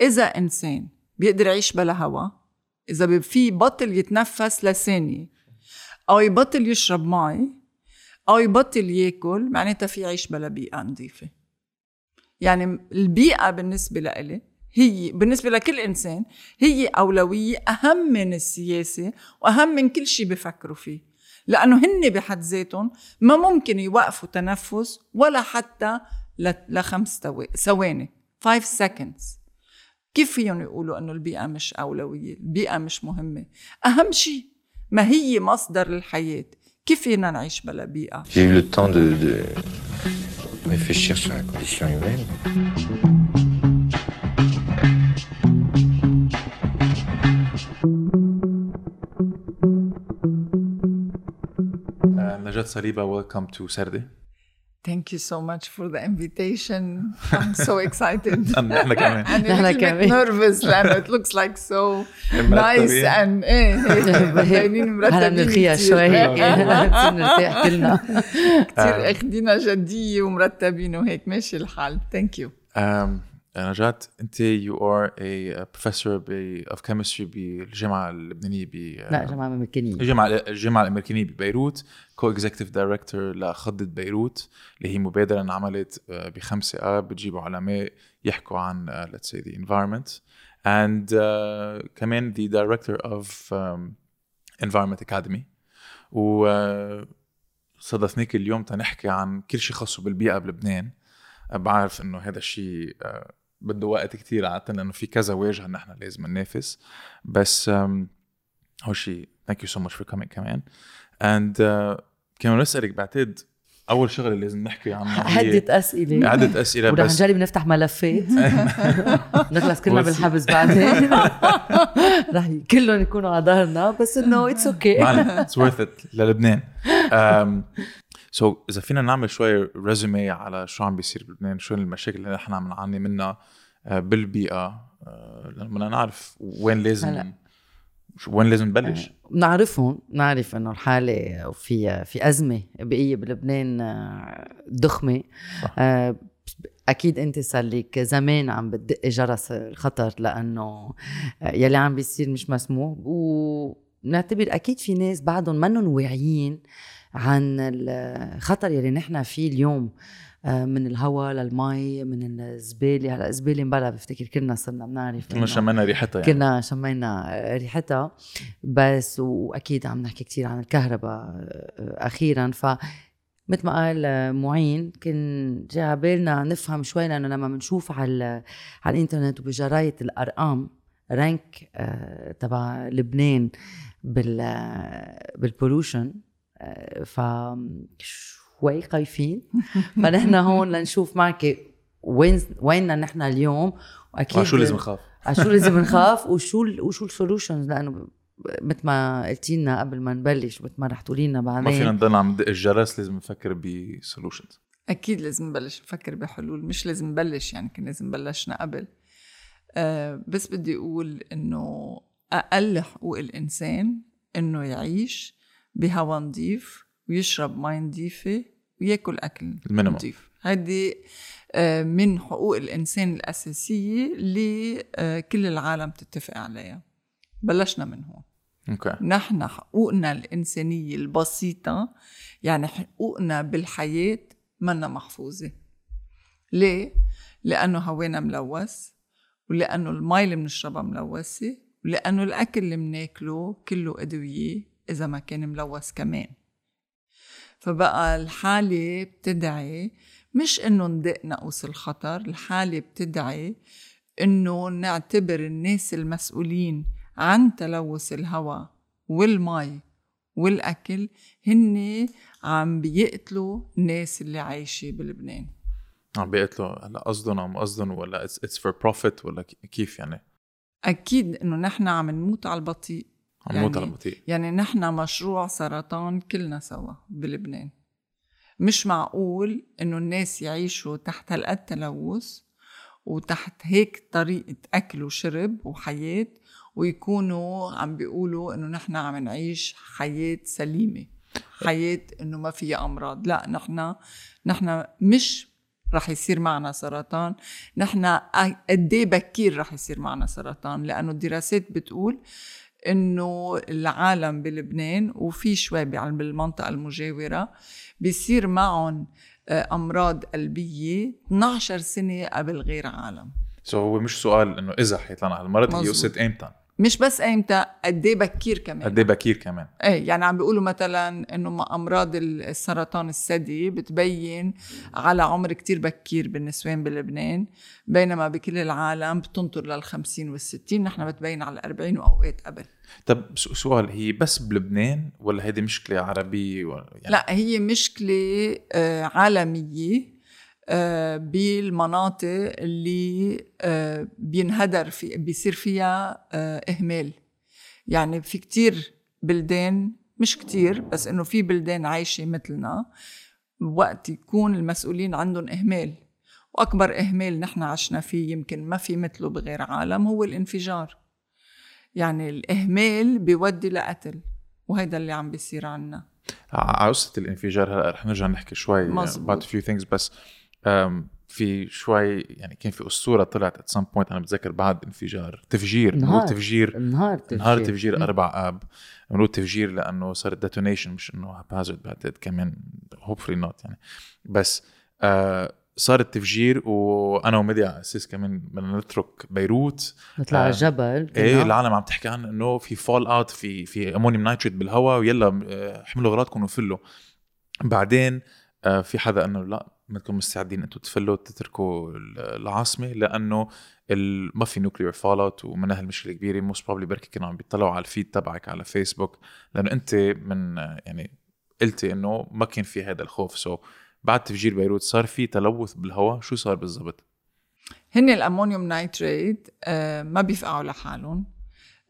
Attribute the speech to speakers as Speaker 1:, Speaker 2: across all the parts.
Speaker 1: إذا إنسان بيقدر يعيش بلا هوا إذا في بطل يتنفس لثانية أو يبطل يشرب مي أو يبطل ياكل معناتها في يعيش بلا بيئة نظيفة. يعني البيئة بالنسبة لإلي هي بالنسبة لكل إنسان هي أولوية أهم من السياسة وأهم من كل شيء بفكروا فيه. لأنه هن بحد ذاتهم ما ممكن يوقفوا تنفس ولا حتى لخمس ثواني 5 seconds. كيف فيهم يقولوا إنه البيئة مش أولوية؟ البيئة مش مهمة. أهم شيء ما هي مصدر الحياة. كيف فينا نعيش بلا بيئة؟
Speaker 2: J'ai eu le temps de, de réfléchir sur la condition humaine.
Speaker 3: نجاة صليبة welcome to Saturday
Speaker 1: Thank you so much for the invitation. I'm so excited.
Speaker 3: نحن كمان
Speaker 1: and a
Speaker 4: نحن
Speaker 1: little bit
Speaker 4: كمان.
Speaker 1: nervous لأنه it looks like so nice
Speaker 3: مرتبين.
Speaker 1: and إيه هيك باينين مرتبين
Speaker 4: هلا بنرخيها
Speaker 1: كتير.
Speaker 4: شوي هيك نصير نرتاح كلنا
Speaker 1: كتير اخدينا جدية ومرتبين وهيك ماشي الحال. Thank you.
Speaker 3: um, نجاة أنت you are a professor ب- of chemistry بالجامعة اللبنانية ب
Speaker 4: لا جماعة أمريكانية.
Speaker 3: الجامعة الجامعة الأمريكانية ببيروت co-executive director لخضة بيروت اللي هي مبادرة انعملت آه، بخمسة آب بتجيبوا علماء يحكوا عن say the environment and uh, كمان director of um, environment academy. و آه، صادفناك اليوم تنحكي عن كل شيء خاصه بالبيئة بلبنان. بعرف إنه هذا الشيء بده وقت كتير عادة لأنه في كذا واجهة نحن لازم ننافس. بس شيء thank you so much for coming كمان. and uh, كمان نسألك بعتقد أول شغلة لازم نحكي عنها
Speaker 4: عدة أسئلة.
Speaker 3: عدة أسئلة
Speaker 4: ورح
Speaker 3: بس
Speaker 4: نجرب نفتح ملفات. نخلص كلنا
Speaker 3: بس-
Speaker 4: بالحبس بعدين. رح كلهم يكونوا على ظهرنا بس انه it's
Speaker 3: okay it's worth it للبنان. so so, إذا فينا نعمل شوي résumé على شو عم بيصير بلبنان شو المشاكل اللي نحن عم نعاني منها آه، بالبيئة آه، بدنا نعرف وين لازم. شو- وين لازم نبلش
Speaker 4: بنعرفهم بنعرف إنه الحالة وفي في أزمة بيئية بلبنان آه،
Speaker 3: ضخمة.
Speaker 4: آه، أكيد أنت صار لك زمان عم بتدق جرس الخطر لأنه آه، يلي عم بيصير مش مسموح وبنعتبر أكيد في ناس بعدهم منهم واعيين عن الخطر يلي نحن فيه اليوم آه، من الهواء للمي من الزبالة. هلأ الزبالة مبلا بفتكر كلنا صرنا بنعرف
Speaker 3: كنا
Speaker 4: إنه-
Speaker 3: شمينا ريحتها يعني.
Speaker 4: كنا شمينا ريحتها. بس وأكيد عم نحكي كثير عن الكهرباء أخيرا. ف مثل ما قال معين كان على بالنا نفهم شوي لأنه لما بنشوف على على الإنترنت وبجرايد الأرقام rank آه، تبع لبنان بال بال pollution ف شوي خايفين. فنحن هون لنشوف معك وين ويننا نحن اليوم.
Speaker 3: وأكيد شو لازم نخاف؟
Speaker 4: شو لازم نخاف؟ وشو ال وشو ال solutions؟ لأنه مثل ما قلتي لنا قبل ما نبلش مثل ما رح تقولي لنا
Speaker 3: ما فينا
Speaker 4: بعدين
Speaker 3: نضل عم ندق الجرس لازم نفكر ب solutions
Speaker 1: أكيد لازم نبلش نفكر بحلول مش لازم نبلش يعني كان لازم بلشنا قبل. أه بس بدي أقول إنه أقل حقوق الإنسان إنه يعيش بهوا نظيف ويشرب مي نظيفة وياكل أكل
Speaker 3: ال minimum.
Speaker 1: نظيف هذه آه، من حقوق الإنسان الأساسية اللي آه، كل العالم تتفق عليها. بلشنا من هون.
Speaker 3: okay.
Speaker 1: نحن حقوقنا الإنسانية البسيطة يعني حقوقنا بالحياة منا محفوظة. ليه؟ لأنه هوانا ملوث ولأنه المي اللي بنشربها ملوثة ولأنه الأكل اللي بناكله كله أدوية إذا ما كان ملوث كمان. فبقى الحالة بتدعي مش إنه ندق نقص الخطر الحالة بتدعي إنه نعتبر الناس المسؤولين عن تلوث الهواء والمي والأكل هن عم بيقتلوا الناس اللي عايشة بلبنان.
Speaker 3: عم بيقتلوا هلا قصدهم أو قصدهم ولا it's for profit ولا كيف يعني؟
Speaker 1: أكيد إنه نحن عم نموت على البطيء.
Speaker 3: عم
Speaker 1: يعني-
Speaker 3: على بطيء
Speaker 1: يعني نحن مشروع سرطان كلنا سوا بلبنان. مش معقول إنه الناس يعيشوا تحت هالقد تلوث وتحت هيك طريقة أكل وشرب وحياة ويكونوا عم بيقولوا إنه نحن عم نعيش حياة سليمة. حياة إنه ما فيها أمراض. لا نحن نحن مش رح يصير معنا سرطان. نحن قد إيه بكير رح يصير معنا سرطان؟ لأنه الدراسات بتقول إنه العالم بلبنان وفي شوي بالمنطقة المجاورة بيصير معهم آه، أمراض قلبية 12 سنة قبل غير عالم
Speaker 3: سو so هو مش سؤال إنه إذا حيطلعنا على المرض هي. قصة ايمتى
Speaker 1: مش بس ايمتى قد إيه بكير كمان.
Speaker 3: قد إيه بكير كمان.
Speaker 1: إيه يعني عم بيقولوا مثلا إنه أمراض السرطان الثدي بتبين على عمر كتير بكير بالنسوان بلبنان بينما بكل العالم بتنطر لل 50 وال 60 نحن بتبين على 40 وأوقات قبل.
Speaker 3: طب سؤال هي بس بلبنان ولا هيدي مشكلة عربية ولا يعني
Speaker 1: لا هي مشكلة آه، عالمية. بالمناطق اللي آه، بينهدر في بيصير فيها آه، إهمال. يعني في كتير بلدان مش كتير بس إنه في بلدان عايشة مثلنا وقت يكون المسؤولين عندهم إهمال. وأكبر إهمال نحن عشنا فيه يمكن ما في مثله بغير عالم هو الانفجار. يعني الإهمال بيودي لقتل وهيدا اللي عم بيصير عنا.
Speaker 3: على قصه الانفجار هلأ رح نرجع نحكي شوي
Speaker 1: مظبوط.
Speaker 3: about a few things بس في شوي يعني كان في أسطورة طلعت at some point أنا بتذكر بعد انفجار تفجير
Speaker 4: نهار.
Speaker 3: تفجير.
Speaker 4: نهار تفجير.
Speaker 3: نهار تفجير أربع آب. بنقول تفجير لأنه صار detonation مش إنه haphazard بعتقد كمان hopefully not يعني. بس آه صار التفجير وأنا ومدي على أساس كمان بدنا نترك بيروت.
Speaker 4: نطلع
Speaker 3: آه،
Speaker 4: على الجبل إيه
Speaker 3: العالم عم تحكي عن إنه في fallout في في ammonium nitrate بالهواء ويلا آه، احملوا أغراضكم وفلوا. بعدين آه، في حدا له لا بدكم مستعدين أنتم تفلوا تتركوا ال- العاصمة لأنه ما في nuclear fallout ومنها المشكلة كبيرة. most probably بركي كانوا عم بيطلعوا على ال feed تبعك على فيسبوك لأنه أنت من يعني قلتي إنه ما كان في هذا الخوف. so بعد تفجير بيروت صار في تلوث بالهواء شو صار بالضبط؟
Speaker 1: هن ال ammonium nitrate آه، ما بيفقعوا لحالهم.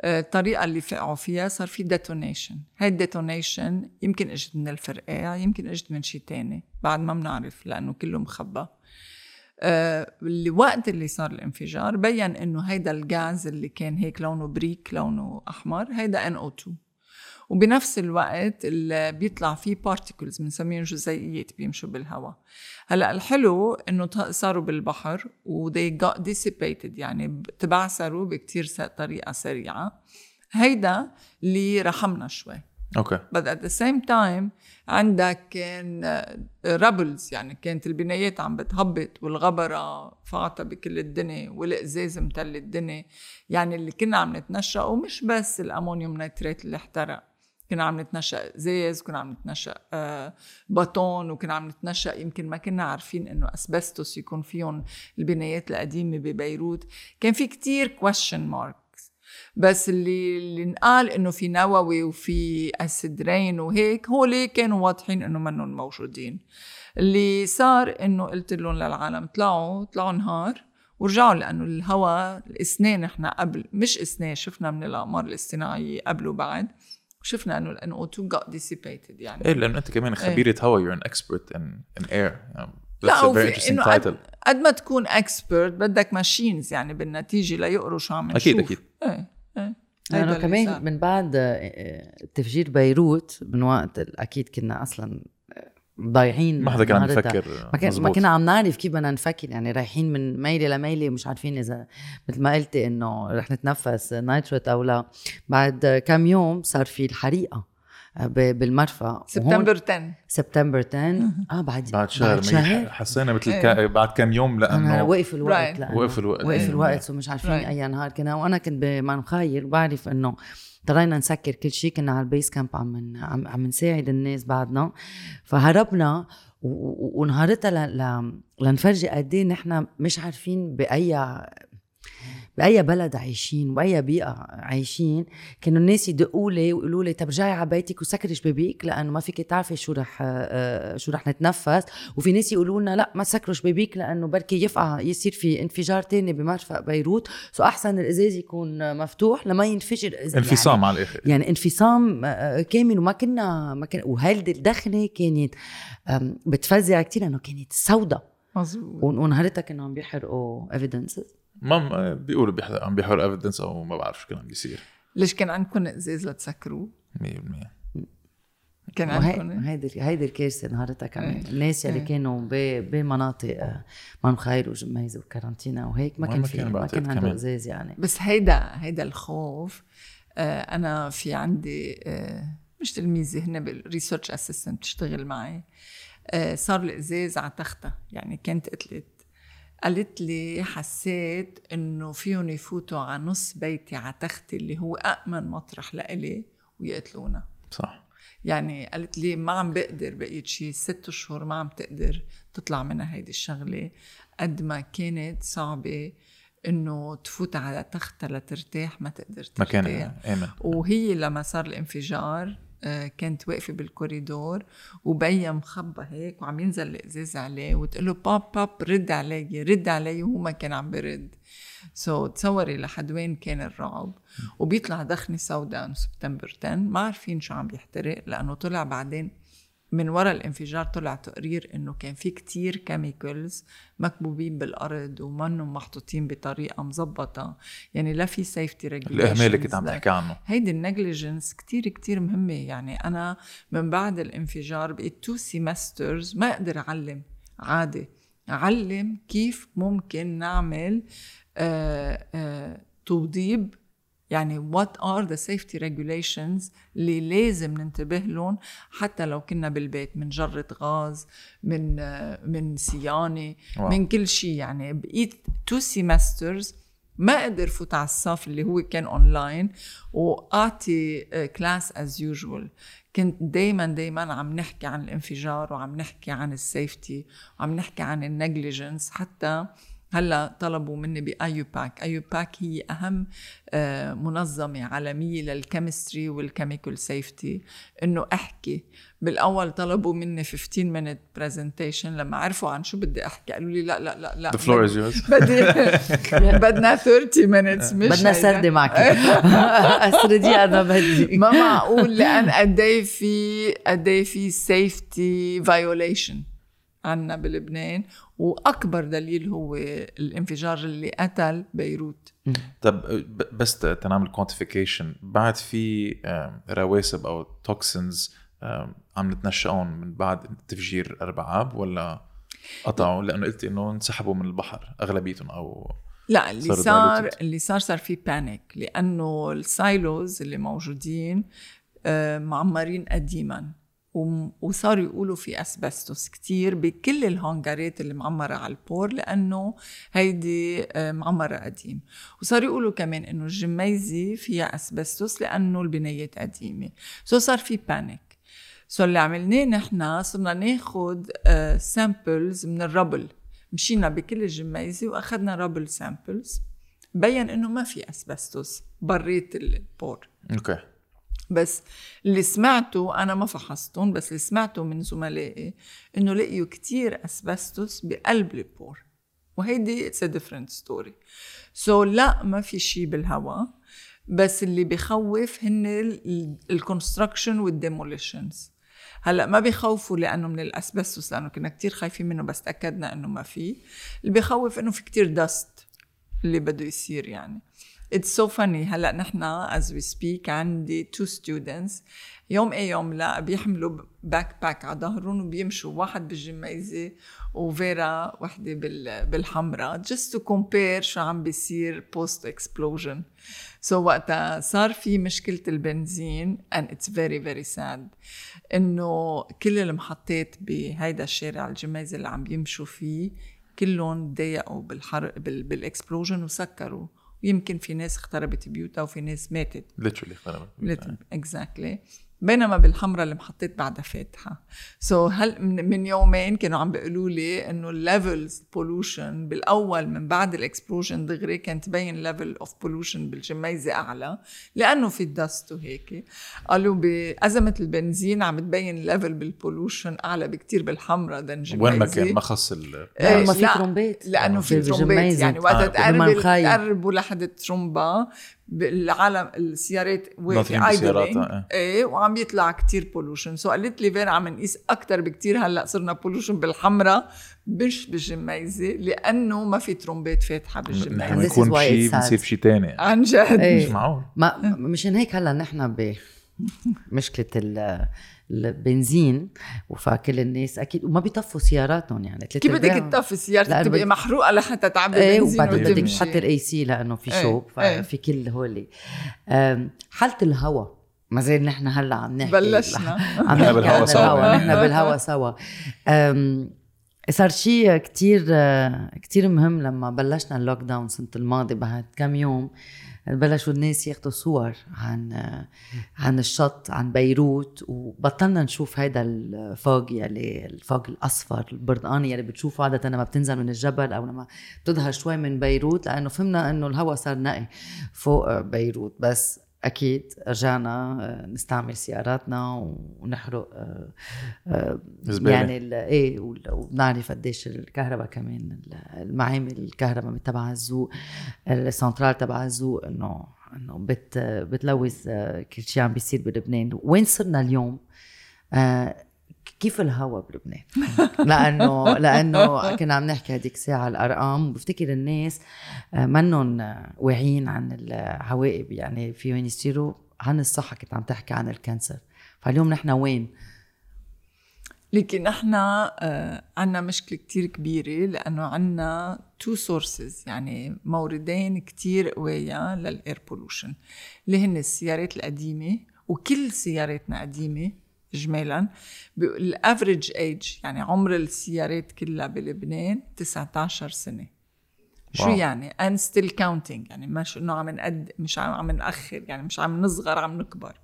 Speaker 1: الطريقة اللي فقعوا فيها صار في detonation هاي ال detonation يمكن إجت من الفرقاع يمكن إجت من شيء تاني بعد ما بنعرف لأنه كله مخبى آه، اللي وقت اللي صار الانفجار بين إنه هيدا الغاز اللي كان هيك لونه بريك لونه أحمر هيدا NO2 وبنفس الوقت اللي بيطلع فيه particles بنسميهم جزيئيات بيمشوا بالهواء. هلأ الحلو إنه صاروا بالبحر و they got dissipated يعني تبعثروا بكتير طريقة سريعة. هيدا اللي رحمنا شوي.
Speaker 3: okay.
Speaker 1: But at the same time عندك كان rubbles يعني كانت البنايات عم بتهبط والغبرة فاعطة بكل الدنيا والقزاز متل الدنيا. يعني اللي كنا عم نتنشأه مش بس الأمونيوم نيترات اللي احترق. كنا عم نتنشأ ازاز كنا عم نتنشأ آه، باطون وكنا عم نتنشأ يمكن ما كنا عارفين إنه أسبستوس يكون فيهم البنايات القديمة ببيروت. كان في كتير question marks. بس اللي اللي انقال إنه في نووي وفي acid rain وهيك هول كانوا واضحين إنه منهم موجودين. اللي صار إنه قلت لهم للعالم طلعوا طلعوا نهار ورجعوا لأنه الهواء الإسنان إحنا قبل مش إسنان شفنا من الأقمار الاصطناعية قبل وبعد. وشفنا إنه ال NO2 got dissipated يعني.
Speaker 3: إيه لأنه أنت كمان خبيرة هوا you're an expert in in air. يعني
Speaker 1: لا
Speaker 3: that's a very interesting
Speaker 1: إنه
Speaker 3: title.
Speaker 1: قد, ما تكون expert بدك machines يعني بالنتيجة ليقروا شو عم نشوف
Speaker 3: أكيد.
Speaker 4: إيه
Speaker 1: إيه. لأنه
Speaker 4: كمان. من بعد آه، تفجير بيروت من وقت أكيد كنا أصلا آه، ضايعين
Speaker 3: ما حدا كان عم. يفكر
Speaker 4: ما كان ما. كنا عم نعرف كيف بدنا نفكر يعني رايحين من ميلة لميلة مش عارفين إذا مثل ما قلتي إنه رح نتنفس nitrate أو لا بعد كم يوم صار في الحريقة ب- بالمرفأ
Speaker 1: سبتمبر 10
Speaker 4: سبتمبر 10 آه بعد
Speaker 3: بعد شهر, ما حسينا مثل. كا... بعد كم يوم لأنه
Speaker 4: وقف الوقت
Speaker 1: Right.
Speaker 4: لأنه
Speaker 3: وقف الوقت.
Speaker 4: وقف
Speaker 3: إيه.
Speaker 4: الوقت ومش عارفين
Speaker 1: Right.
Speaker 4: أي نهار كنا وأنا كنت بمار مخايل وبعرف إنه اضطرينا نسكر كل شيء كنا على ال base camp عم عم, نساعد الناس بعدنا. فهربنا ونهارتها ل... ل... لنفرجي قد إيه نحن مش عارفين بأي بأي بلد عايشين بأي بيئة عايشين كانوا الناس يدقوا لي ويقولوا لي طب رجعي على بيتك وسكري شبابيك لأنه ما فيك تعرفي شو رح آه، شو رح نتنفس. وفي ناس يقولوا لنا لا ما تسكروا شبابيك لأنه بركي يفقع يصير في انفجار تاني بمرفأ بيروت. so أحسن الإزاز يكون مفتوح لما ينفجر الإز-
Speaker 3: انفصام
Speaker 4: يعني
Speaker 3: على الآخر.
Speaker 4: يعني انفصام آه، كامل وما كنا ما كنا وهيدي الدخلة كانت بتفزع كتير لأنه كانت سوداء
Speaker 1: مظبوط.
Speaker 4: ونهارتها كانوا عم بيحرقوا ايفيدنسز
Speaker 3: ما بيقولوا بيح- عم بيحرقوا evidence أو ما بعرف شو كان عم بيصير
Speaker 1: ليش كان عندكم إزاز لتسكروه؟
Speaker 3: 100%
Speaker 1: كان عندكم
Speaker 4: هيدي هيدي الكارثه نهارتها كمان
Speaker 1: إيه.
Speaker 4: الناس يلي
Speaker 1: إيه.
Speaker 4: كانوا ب- بمناطق آه، منخيل خير وجميزه وكرنتينا وهيك ما كان في ما كان عنده. إزاز يعني
Speaker 1: بس هيدا هيدا الخوف آه، أنا في عندي آه، مش تلميذه هن بال research assistant بتشتغل معي آه، صار الإزاز على تختها يعني كانت قتلت قالت لي حسيت إنه فيهم يفوتوا على نص بيتي على تختي اللي هو امن مطرح لإلي ويقتلونا.
Speaker 3: صح.
Speaker 1: يعني قالت لي ما عم بقدر بقيت شي ست أشهر ما عم تقدر تطلع منها هيدي الشغلة قد ما كانت صعبة إنه تفوت على تختها لترتاح ما تقدر ترتاح.
Speaker 3: مكان امن
Speaker 1: وهي لما صار الانفجار كانت واقفة بالكوريدور وبيا مخبى هيك وعم ينزل الإزاز عليه وتقول له باب باب رد علي رد علي وهو ما كان عم برد. so so, تصوري لحد وين كان الرعب. وبيطلع دخنة سوداء سبتمبر 10 ما عارفين شو عم بيحترق لأنه طلع بعدين من وراء الانفجار طلع تقرير إنه كان في كتير chemicals مكبوبين بالأرض ومنهم محطوطين بطريقة مزبطه يعني لا في safety
Speaker 3: الإهمال اللي كنت عم تحكي عنه.
Speaker 1: هيدي ال negligence كتير كتير مهمة. يعني أنا من بعد الانفجار بقيت two semesters ما أقدر أعلم. عادي. أعلم كيف ممكن نعمل آه آه توضيب يعني what are the safety regulations اللي لازم ننتبه لهم حتى لو كنا بالبيت من جرة غاز من آه من صيانة. من كل شيء يعني بقيت two semesters ما قدر فوت على الصف اللي هو كان اونلاين واعطي class as usual كنت دايما دايما عم نحكي عن الانفجار وعم نحكي عن ال safety وعم نحكي عن ال negligence حتى هلا طلبوا مني by IUPAC IUPAC هي أهم آه، منظمة عالمية لل chemistry وال chemical safety إنه أحكي. بالأول طلبوا مني 15 minute presentation لما عرفوا عن شو بدي أحكي. قالوا لي لا لا لا لا
Speaker 3: The floor is yours.
Speaker 1: بدي بدنا 30 minutes مش
Speaker 4: بدنا. سردة معك. أسردي أنا بدي.
Speaker 1: ما معقول لأن قد إيه في قد إيه في safety violation عنا بلبنان. وأكبر دليل هو الانفجار اللي قتل بيروت.
Speaker 3: طب بس تنعمل quantification بعد في رواسب أو toxins عم نتنشقهم من بعد تفجير أربع اب ولا قطعوا؟ لأنه قلت إنه انسحبوا من البحر أغلبيتهم أو
Speaker 1: لا اللي
Speaker 3: صار
Speaker 1: صار. اللي صار صار في panic لأنه ال silos اللي موجودين معمرين قديما. وصاروا يقولوا في أسبستوس كتير بكل الهنغارات اللي معمرة على ال port لأنه هيدي آه، معمرة قديم وصاروا يقولوا كمان إنه الجميزة فيها أسبستوس لأنه البنايات قديمة. so صار في panic so اللي عملناه نحن صرنا ناخد samples من ال rubble. مشينا بكل الجميزة وأخذنا rubble samples بين إنه ما في asbestos برات ال
Speaker 3: port.
Speaker 1: Okay بس اللي سمعته أنا ما فحصتهم بس اللي سمعته من زملائي إنه لقيوا كتير أسبستوس بقلب ال port. وهيدي it's different story so لا ما في شيء بالهواء بس اللي بخوف هن ال construction وال demolitions هلأ ما بيخوفوا لأنه من الأسبستوس لأنه كنا كتير خايفين منه بس تأكدنا إنه ما في. اللي بخوف إنه في كتير dust اللي بده يصير يعني. It's so funny. هلأ نحن as we speak عندي two students. يوم إيه يوم؟ لا بيحملوا backpack على ظهرهم وبيمشوا. واحد بالجميزة وفيرا وحدة بال بالحمراء. Just to compare شو عم بيصير post explosion so وقتها صار في مشكلة البنزين and it's very very sad. إنه كل المحطات بهيدا الشارع الجميزة اللي عم بيمشوا فيه كلهم ضايقوا بالحرق بال بال explosion وسكروا. ويمكن في ناس اختربت بيوتها وفي ناس ماتت.
Speaker 3: Literally خربت
Speaker 1: Exactly بينما بالحمراء اللي محطات بعدها فاتحة. so so هل من, من يومين كانوا عم بيقولوا لي إنه ال levels pollution بالأول من بعد ال explosion دغري كانت تبين level of pollution بالجميزة أعلى لأنه في دست وهيك. قالوا بازمه البنزين عم تبين ليفل بالبولوشن أعلى بكتير بالحمراء ذان جميزه
Speaker 3: وين ما كان؟ ما خص ال
Speaker 1: إيه،
Speaker 4: ما في
Speaker 1: لا،
Speaker 4: ترومبيت
Speaker 1: لأنه في
Speaker 4: بالجميزة.
Speaker 1: ترومبيت يعني وقتها
Speaker 3: آه،.
Speaker 1: تقربوا لحد الترومبا بالعالم السيارات
Speaker 3: ناطرين
Speaker 1: واقفه
Speaker 3: بسياراتها،
Speaker 1: idling. إيه وعم يطلع كتير بولوشن سو قالت لي فين عم نقيس أكثر بكتير هلأ صرنا بولوشن بالحمراء مش بالجميزة لأنه ما في ترومبات فاتحة
Speaker 3: نحن
Speaker 1: بالجميزه
Speaker 4: is
Speaker 3: بنكون بشيء
Speaker 4: sad.
Speaker 3: بنصير بشيء ثاني
Speaker 1: عن جد
Speaker 4: إيه.
Speaker 3: مش معقول
Speaker 4: ما مشان هيك هلأ نحن ب مشكلة ال البنزين فكل الناس. أكيد وما بيطفوا سياراتهم يعني.
Speaker 1: كيف بدك. تطفي سيارتك تبقي
Speaker 4: بد-
Speaker 1: محروقة لحتى تعبي
Speaker 4: إيه
Speaker 1: بنزين
Speaker 4: وبعدين بدك تحط الاي سي لأنه في
Speaker 1: إيه،
Speaker 4: شوب
Speaker 1: إيه.
Speaker 4: ففي كل هولي. أم، حالة الهواء ما زي نحن هلأ عم نحكي.
Speaker 1: بلشنا.
Speaker 4: عم
Speaker 3: نحن
Speaker 4: نحكي
Speaker 3: بالهوا سوا.
Speaker 4: نحن بالهوا سوا. صار شيء كتير كتير مهم لما بلشنا ال lockdown سنة الماضي بعد كم يوم. بلشوا الناس ياخدوا صور عن عن الشط عن بيروت وبطلنا نشوف هيدا ال fog يلي الفوق الأصفر البرتقاني يلي بتشوفه عادة لما بتنزل من الجبل أو لما بتظهر شوي من بيروت لأنه فهمنا إنه الهواء صار نقي فوق بيروت. بس أكيد رجعنا آه، نستعمل سياراتنا ونحرق آه، آه،
Speaker 3: زبالة.
Speaker 4: يعني إيه وبنعرف قديش الكهرباء كمان ال- المعامل الكهرباء تبع الزوق السنترال تبع الزوق إنه إنه بت بتلوث كل شيء عم بيصير بلبنان وين صرنا اليوم آه، كيف الهوا بلبنان؟ لأنه لأنه كنا عم نحكي هذيك الساعة الأرقام وبفتكر الناس آه، منهم آه، واعيين عن العواقب يعني فيهم يصيروا؟ عن الصحة كنت عم تحكي عن ال cancer. فاليوم نحن وين؟
Speaker 1: لكن نحن آه عنا مشكلة كتير كبيرة لأنه عنا two sources يعني موردين كتير قوية لل air pollution اللي هن السيارات القديمة وكل سياراتنا قديمة إجمالا ال average age يعني عمر السيارات كلها بلبنان 19 سنة. شو
Speaker 3: wow.
Speaker 1: يعني؟ And still counting يعني مش إنه عم نقد مش عم عم نأخر يعني مش عم نصغر عم نكبر.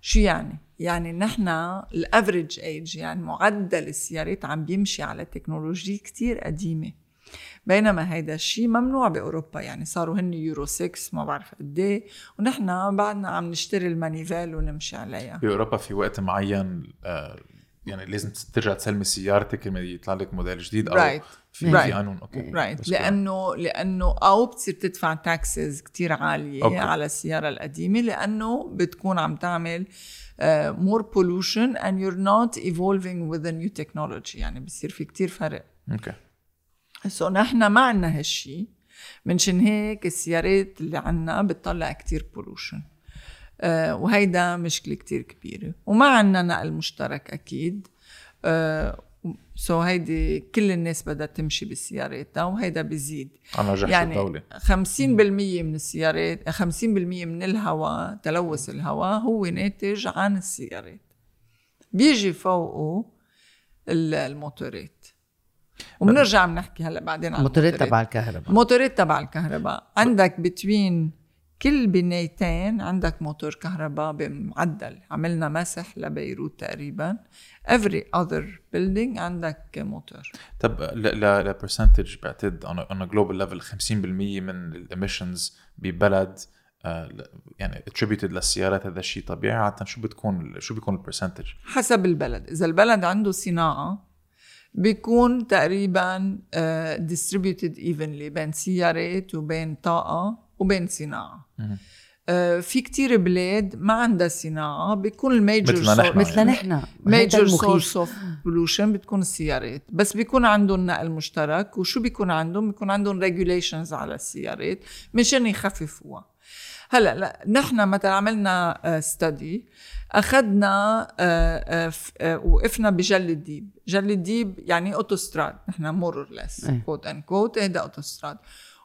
Speaker 1: شو يعني؟ يعني نحن ال average age يعني معدل السيارات عم بيمشي على تكنولوجيا كتير قديمة. بينما هيدا الشيء ممنوع بأوروبا يعني صاروا هن يورو 6 ما بعرف قد إيه. ونحن بعدنا عم نشتري المانيفال ونمشي عليها.
Speaker 3: بأوروبا في وقت معين آه، يعني لازم ترجع تسلمي سيارتك لما يطلع لك موديل جديد all
Speaker 1: right
Speaker 3: في
Speaker 1: Right.
Speaker 3: قانون. Okay.
Speaker 1: Right
Speaker 3: بس
Speaker 1: لأنه لأنه أو بتصير تدفع taxes كتير
Speaker 3: عالية.
Speaker 1: Okay. على السيارة القديمة لأنه بتكون عم تعمل more pollution you're not evolving with the new technology. يعني بصير في كتير فرق.
Speaker 3: Okay.
Speaker 1: So نحن ما عنا هالشي. منشان هيك السيارات اللي عنا بتطلع كتير pollution آه وهيدا مشكلة كتير كبيرة. وما عنا نقل مشترك أكيد. آه so هيدي كل الناس بدها تمشي بسياراتها وهيدا بيزيد
Speaker 3: أنا رجعت
Speaker 1: يعني
Speaker 3: الدولة.
Speaker 1: 50% من السيارات 50% من الهواء تلوث الهواء هو ناتج عن السيارات. بيجي فوقه ال- الموتورات. وبنرجع بنحكي هلا بعدين عن
Speaker 4: الموتورات تبع الكهرباء.
Speaker 1: موتورات تبع الكهرباء. عندك between كل بنايتين عندك موتور كهرباء بمعدل. عملنا مسح لبيروت تقريبا. Every other building عندك موتور.
Speaker 3: طب ل percentage بعتقد on a global level 50% من ال emissions ببلد آه، ل- يعني attributed للسيارات هذا الشيء طبيعي. عادة شو بتكون شو بيكون ال percentage؟
Speaker 1: حسب البلد. إذا البلد عنده صناعة بيكون تقريبا آه، distributed evenly بين سيارات وبين طاقة وبين صناعة. آه، في كتير بلاد ما عندها صناعة بيكون ال major
Speaker 3: مثلنا نحن.
Speaker 4: مثل
Speaker 3: يعني.
Speaker 4: نحن.
Speaker 1: major source of pollution بتكون السيارات. بس بيكون عندهم نقل مشترك. وشو بيكون عندهم؟ بيكون عندهم regulations على السيارات مشان يخففوها. هلا لا نحن مثلا عملنا study أخذنا آه، آه، آه، وقفنا بجل الديب. جل الديب يعني أوتوستراد نحن more less
Speaker 4: إيه.
Speaker 1: quote unquote هيدا أوتوستراد.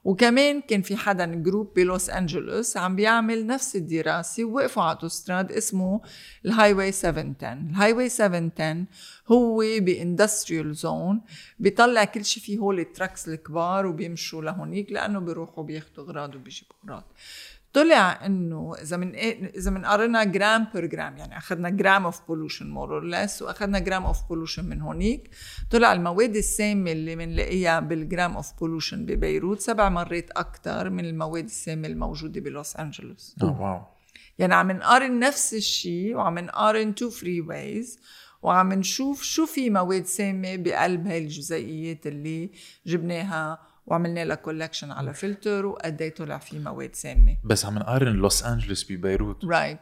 Speaker 1: وكمان كان في حدا group بلوس أنجلوس عم بيعمل نفس الدراسة ووقفوا على أوتوستراد اسمه ال highway 710 ال highway 710 هو ب industrial zone بيطلع كل شيء فيه هول ال trucks الكبار وبيمشوا لهونيك لأنه بيروحوا بياخذوا أغراض وبيجيبوا أغراض. طلع إنه إذا من إذا من قرنا gram per gram يعني أخذنا gram of pollution more or less وأخذنا gram of pollution من هونيك. طلع المواد السامة اللي بنلاقيها بال gram of pollution ببيروت سبع مرات أكثر من المواد السامة الموجودة بلوس أنجلوس.
Speaker 3: آه wow.
Speaker 1: يعني عم نقارن نفس الشيء وعم نقارن two freeways وعم نشوف شو في مواد سامة بقلب هاي الجزيئيات اللي جبناها وعملنا لها collection على فلتر وقد إيه طلع في مواد سامة.
Speaker 3: بس عم نقارن لوس انجلوس ببيروت.
Speaker 1: Right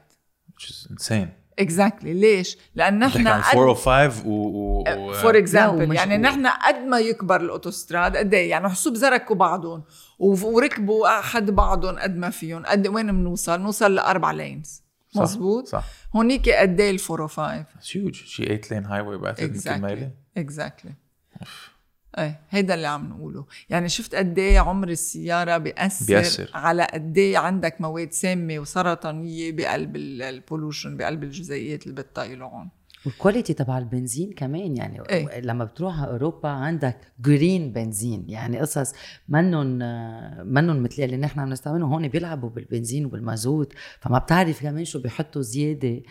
Speaker 3: which is insane.
Speaker 1: Exactly ليش؟ لأن نحن
Speaker 3: عن
Speaker 1: قد
Speaker 3: 405 و.
Speaker 4: For
Speaker 1: example
Speaker 4: ومش-
Speaker 1: يعني نحن قد ما يكبر الأوتوستراد قد إيه؟ يعني حسوب زركوا بعضهم وركبوا حد بعضهم قد ما فيهم. قد وين بنوصل؟ بنوصل لأربع
Speaker 3: lanes.
Speaker 1: مزبوط
Speaker 3: صح.
Speaker 1: هونيك قد إيه ال 405
Speaker 3: هيوج شي 8 lane highway بعتقد يمكن
Speaker 1: Exactly إيه هيدا اللي عم نقوله يعني شفت قد إيه عمر السيارة بيأثر,
Speaker 3: بيأثر.
Speaker 1: على قد إيه عندك مواد سامة وسرطانية بقلب ال pollution بقلب الجزيئات اللي بتطيلعون
Speaker 4: وال quality تبع البنزين كمان يعني
Speaker 1: إيه.
Speaker 4: لما بتروح على أوروبا عندك green بنزين يعني قصص منن منن مثل اللي نحن عم نستعمله هون بيلعبوا بالبنزين وبالمازوت فما بتعرف كمان شو بيحطوا زيادة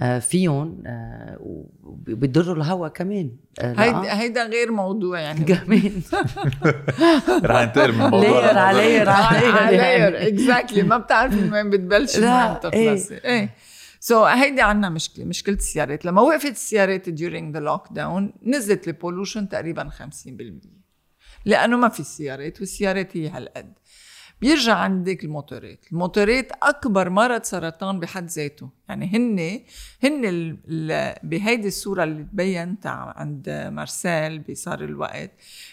Speaker 4: آه، فيهم آه، وبيضروا الهواء كمان آه،.
Speaker 1: هيدا هيدا غير موضوع يعني.
Speaker 4: كمان.
Speaker 3: رح ننتقل من الموضوع
Speaker 4: layer على layer على
Speaker 1: layer exactly ما بتعرف من وين بتبلشي
Speaker 4: لا،
Speaker 1: بتخلصي إيه. So هيدي عنا مشكلة مشكلة السيارات. لما وقفت السيارات during the lockdown نزلت ال pollution تقريبا 50% لأنه ما في سيارات والسيارات هي هالقد. بيرجع عندك الموتورات الموتورات أكبر مرض سرطان بحد ذاته يعني هن هن بهيدي الصورة اللي تبين عند مارسيل بصار الوقت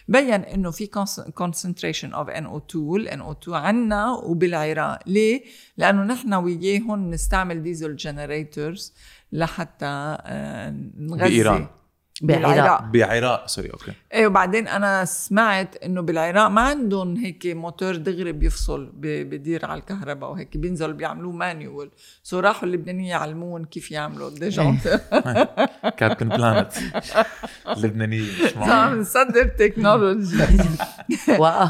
Speaker 1: بين إنه في concentration of NO2 ال NO2 عنا وبالعراق ليه؟ لأنه نحن وياهم نستعمل ديزل جنريتورز لحتى آه، نغذي
Speaker 3: بإيران.
Speaker 4: بالعراق.
Speaker 3: بعراق sorry okay.
Speaker 1: إيه وبعدين أنا سمعت إنه بالعراق ما عندهم هيك موتور دغري بيفصل بدير على الكهرباء وهيك بينزلوا بيعملوه manual so راحوا اللبنانيين يعلمون كيف يعملوا déjà
Speaker 3: Captain Planet اللبنانيه مش
Speaker 1: عم نصدر technology
Speaker 4: wow.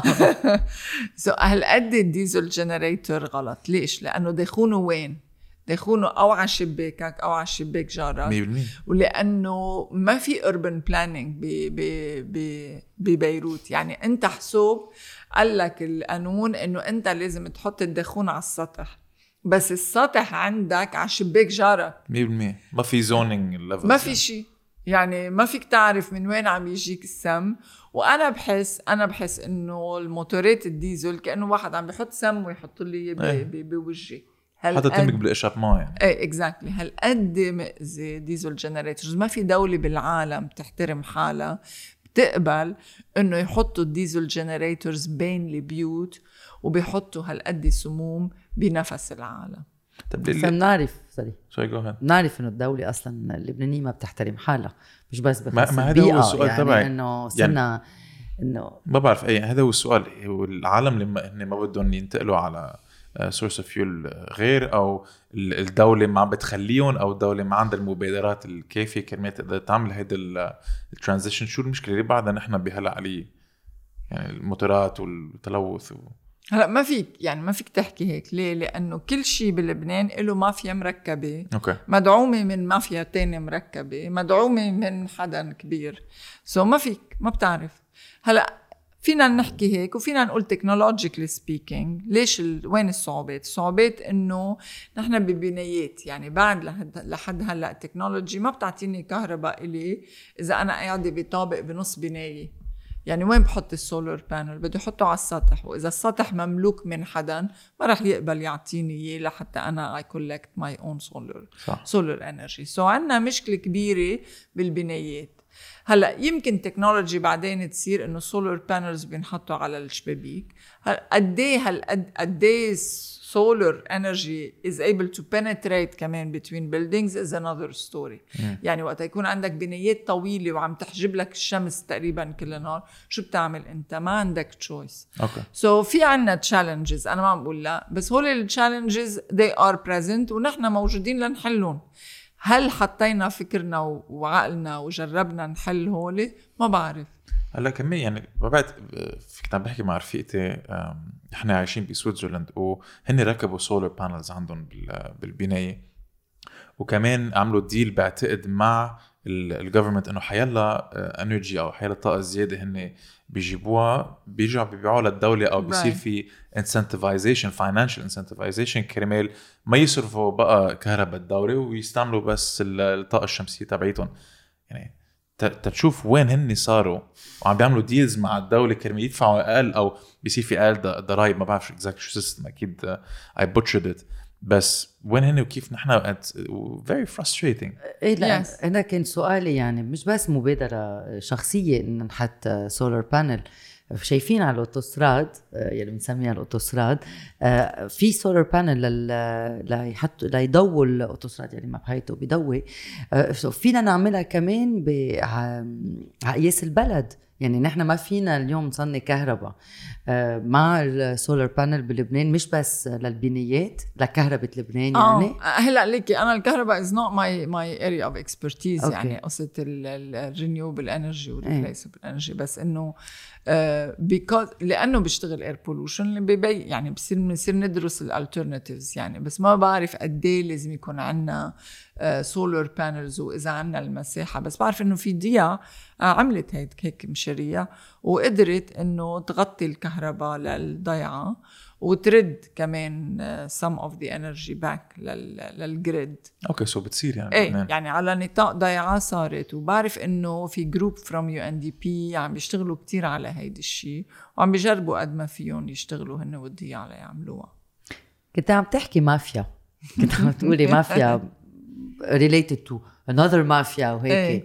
Speaker 1: So هالقد ال diesel generator غلط؟ ليش؟ لأنه دخونه وين؟ دخونه أو على شباكك أو على شباك جارك.
Speaker 3: 100%
Speaker 1: ولأنه ما في urban planning ب ب ب ببيروت. يعني أنت حسوب قال لك القانون إنه أنت لازم تحط الدخون على السطح. بس السطح عندك على شباك جارك.
Speaker 3: 100% ما في zoning level
Speaker 1: ما في شيء يعني ما فيك تعرف من وين عم يجيك السم. وأنا بحس أنا بحس إنه الموتورات الديزل كأنه واحد عم بحط سم ويحط لي إياه بوجهي
Speaker 3: حتى تمك بال échappement يعني.
Speaker 1: إيه exactly هالقد مأذي diesel generators ما في دولة بالعالم تحترم حالها بتقبل إنه يحطوا ال diesel generators بين البيوت وبيحطوا هالقد سموم بنفس العالم.
Speaker 3: طب
Speaker 4: بس
Speaker 3: ليه
Speaker 4: بنعرف sorry
Speaker 3: sorry جو هيد
Speaker 4: بنعرف إنه الدولة أصلا اللبنانية ما بتحترم حالها مش بس
Speaker 3: ما- ما هذا هو السؤال
Speaker 4: يعني
Speaker 3: تبعي.
Speaker 4: إنه صرنا انه
Speaker 3: ما بعرف اي هذا هو السؤال. هو العالم لما هن ما بدهم ينتقلوا على source of fuel غير أو ال- الدولة ما بتخليهم أو الدولة ما عندها المبادرات الكافية كرمال تقدر تعمل هيدا ال transition شو المشكلة؟ اللي بعدها نحن بهلا عليه يعني الموتورات والتلوث و...
Speaker 1: هلا ما فيك يعني ما فيك تحكي هيك. ليه؟ لأنه كل شيء بلبنان له مافيا مركبة.
Speaker 3: Okay.
Speaker 1: مدعومة من مافيا تانية مركبة. مدعومة من حدا كبير. so so ما فيك ما بتعرف. هلا فينا نحكي هيك وفينا نقول technologically speaking ليش ال... وين الصعوبات؟ الصعوبات إنه نحن ببنايات يعني بعد لحد, لحد هلأ ال technology ما بتعطيني كهرباء إلي إذا أنا قاعدة بطابق بنص بناية. يعني وين بحط ال solar panel بدي أحطه على السطح وإذا السطح مملوك من حدا ما رح يقبل يعطيني إياه لحتى أنا I collect my own
Speaker 3: solar
Speaker 1: solar energy so عندنا مشكلة كبيرة بالبنايات. هلا يمكن technology بعدين تصير إنه solar panels بينحطوا على الشبابيك. قد إيه هالقد قد إيه solar energy is able to penetrate كمان between buildings is another story. يعني وقت يكون عندك بنايات طويلة وعم تحجب لك الشمس تقريبا كل النهار شو بتعمل أنت؟ ما عندك
Speaker 3: choice
Speaker 1: okay. So في عنا challenges أنا ما عم بقول لا بس هول ال challenges they are present ونحن موجودين لنحلهم. هل حطينا فكرنا وعقلنا وجربنا نحل هول ما بعرف.
Speaker 3: هلا كمان يعني بعد كنت عم بحكي مع رفيقتي إحنا عايشين ب Switzerland وهن ركبوا solar panels عندهم بال- بالبناية. وكمان عملوا deal بعتقد مع ال government إنه حيلا energy أو حيلا طاقة زيادة هن بيجيبوها بيرجعوا بيبيعوها للدولة أو بيصير. في incentivization financial incentivization كرمال ما يصرفوا بقى كهرباء الدولة ويستعملوا بس ال- الطاقة الشمسية تبعيتهم. يعني تشوف وين هن صاروا؟ وعم بيعملوا deals مع الدولة كرمال يدفعوا أقل أو بيصير في أقل ض- ضرايب ما بعرف exact شو system أكيد I butchered it بس وين هن وكيف نحن very frustrating.
Speaker 4: إيه لا
Speaker 1: Yes.
Speaker 4: أنا كان سؤالي يعني مش بس مبادرة شخصية إن نحط solar panel شايفين على الأوتوستراد آه، يلي بنسميها الأوتوستراد آه، في solar panel ليحطوا ليضووا الأوتوستراد يعني ما بهيته بيضوي. آه، فينا نعملها كمان على قياس البلد. يعني نحن ما فينا اليوم نصني كهرباء. آه، مع ال solar panel بلبنان مش بس للبنايات لكهرباء لبنان يعني.
Speaker 1: آه هلأ ليكي أنا الكهرباء is not my my area of expertise يعني قصة ال renewable energy وال replaceable energy بس إنه because آه، لأنه بيشتغل air pollution يعني بصير بنصير ندرس ال alternatives يعني بس ما بعرف قد إيه لازم يكون عندنا solar panels وإذا عندنا المساحة. بس بعرف إنه في ديا آه، عملت هيك هيك مشاريع وقدرت إنه تغطي الكهرباء للضيعة. وترد كمان some of the energy back لل
Speaker 3: grid okay so بتصير يعني
Speaker 1: إيه يعني على نطاق ضيعه صارت. وبعرف إنه في group from UNDP عم بيشتغلوا كتير على هيدي الشيء وعم بيجربوا قد ما فيهم يشتغلوا هن والضيعه ليعملوها
Speaker 4: كنت عم تحكي مافيا. كنت عم تقولي مافيا related to another مافيا وهيك. إيه.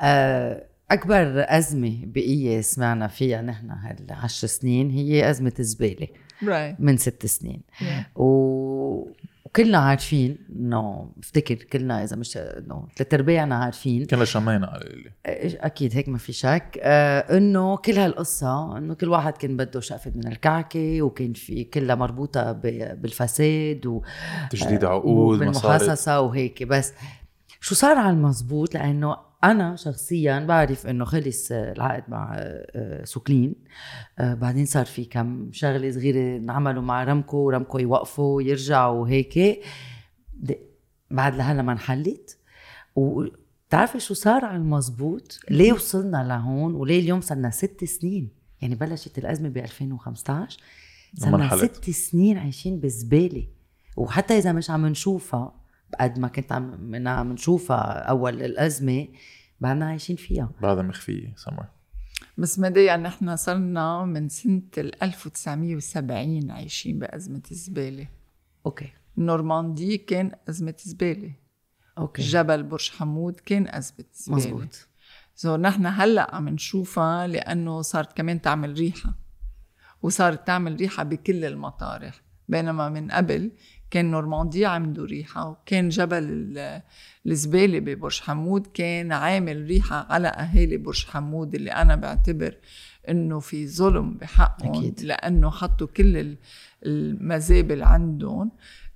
Speaker 4: آه أكبر أزمة بقية سمعنا فيها نحن هالعشر سنين هي أزمة الزباله
Speaker 1: right.
Speaker 4: من ست سنين. Yeah. و... وكلنا عارفين إنه بفتكر كلنا إذا مش إنه ثلاث ارباعنا عارفين.
Speaker 3: كلنا شمينا على
Speaker 4: أكيد هيك ما في شك. آه إنه كل هالقصة إنه كل واحد كان بده شقفة من الكعكة وكان في كلها مربوطة بالفساد و
Speaker 3: تجديد عقود
Speaker 4: بالمحاصصه وهيك. بس شو صار على المزبوط؟ لأنه أنا شخصيا بعرف إنه خلص العقد مع آه، سوكلين. آه، بعدين صار في كم شغلة صغيرة انعملوا مع رمكو ورمكو يوقفوا يرجعوا وهيك بعد لهلا ما انحلت. وبتعرفي شو صار على المزبوط؟ ليه وصلنا لهون؟ وليه اليوم صرنا ست سنين؟ يعني بلشت الأزمة ب 2015 صرنا ست سنين عايشين بزبالة. وحتى إذا مش عم نشوفها قد ما كنت عم عم نشوفها أول الأزمة بعدنا عايشين فيها.
Speaker 3: بعدها مخفية سمر
Speaker 1: بس مديا نحن صرنا من سنة 1970 عايشين بأزمة الزبالة
Speaker 4: Okay.
Speaker 1: نورماندي كان أزمة زبالة.
Speaker 4: Okay.
Speaker 1: جبل برج حمود كان أزمة زبالة. مزبوط so نحن هلأ عم نشوفها لأنه صارت كمان تعمل ريحة. وصارت تعمل ريحة بكل المطارح بينما من قبل كان نورماندي عملوا ريحة وكان جبل الزبالة ببرج حمود كان عامل ريحة على أهالي برج حمود اللي أنا بعتبر إنه في ظلم بحقهم أكيد. لأنه حطوا كل المزابل عندهم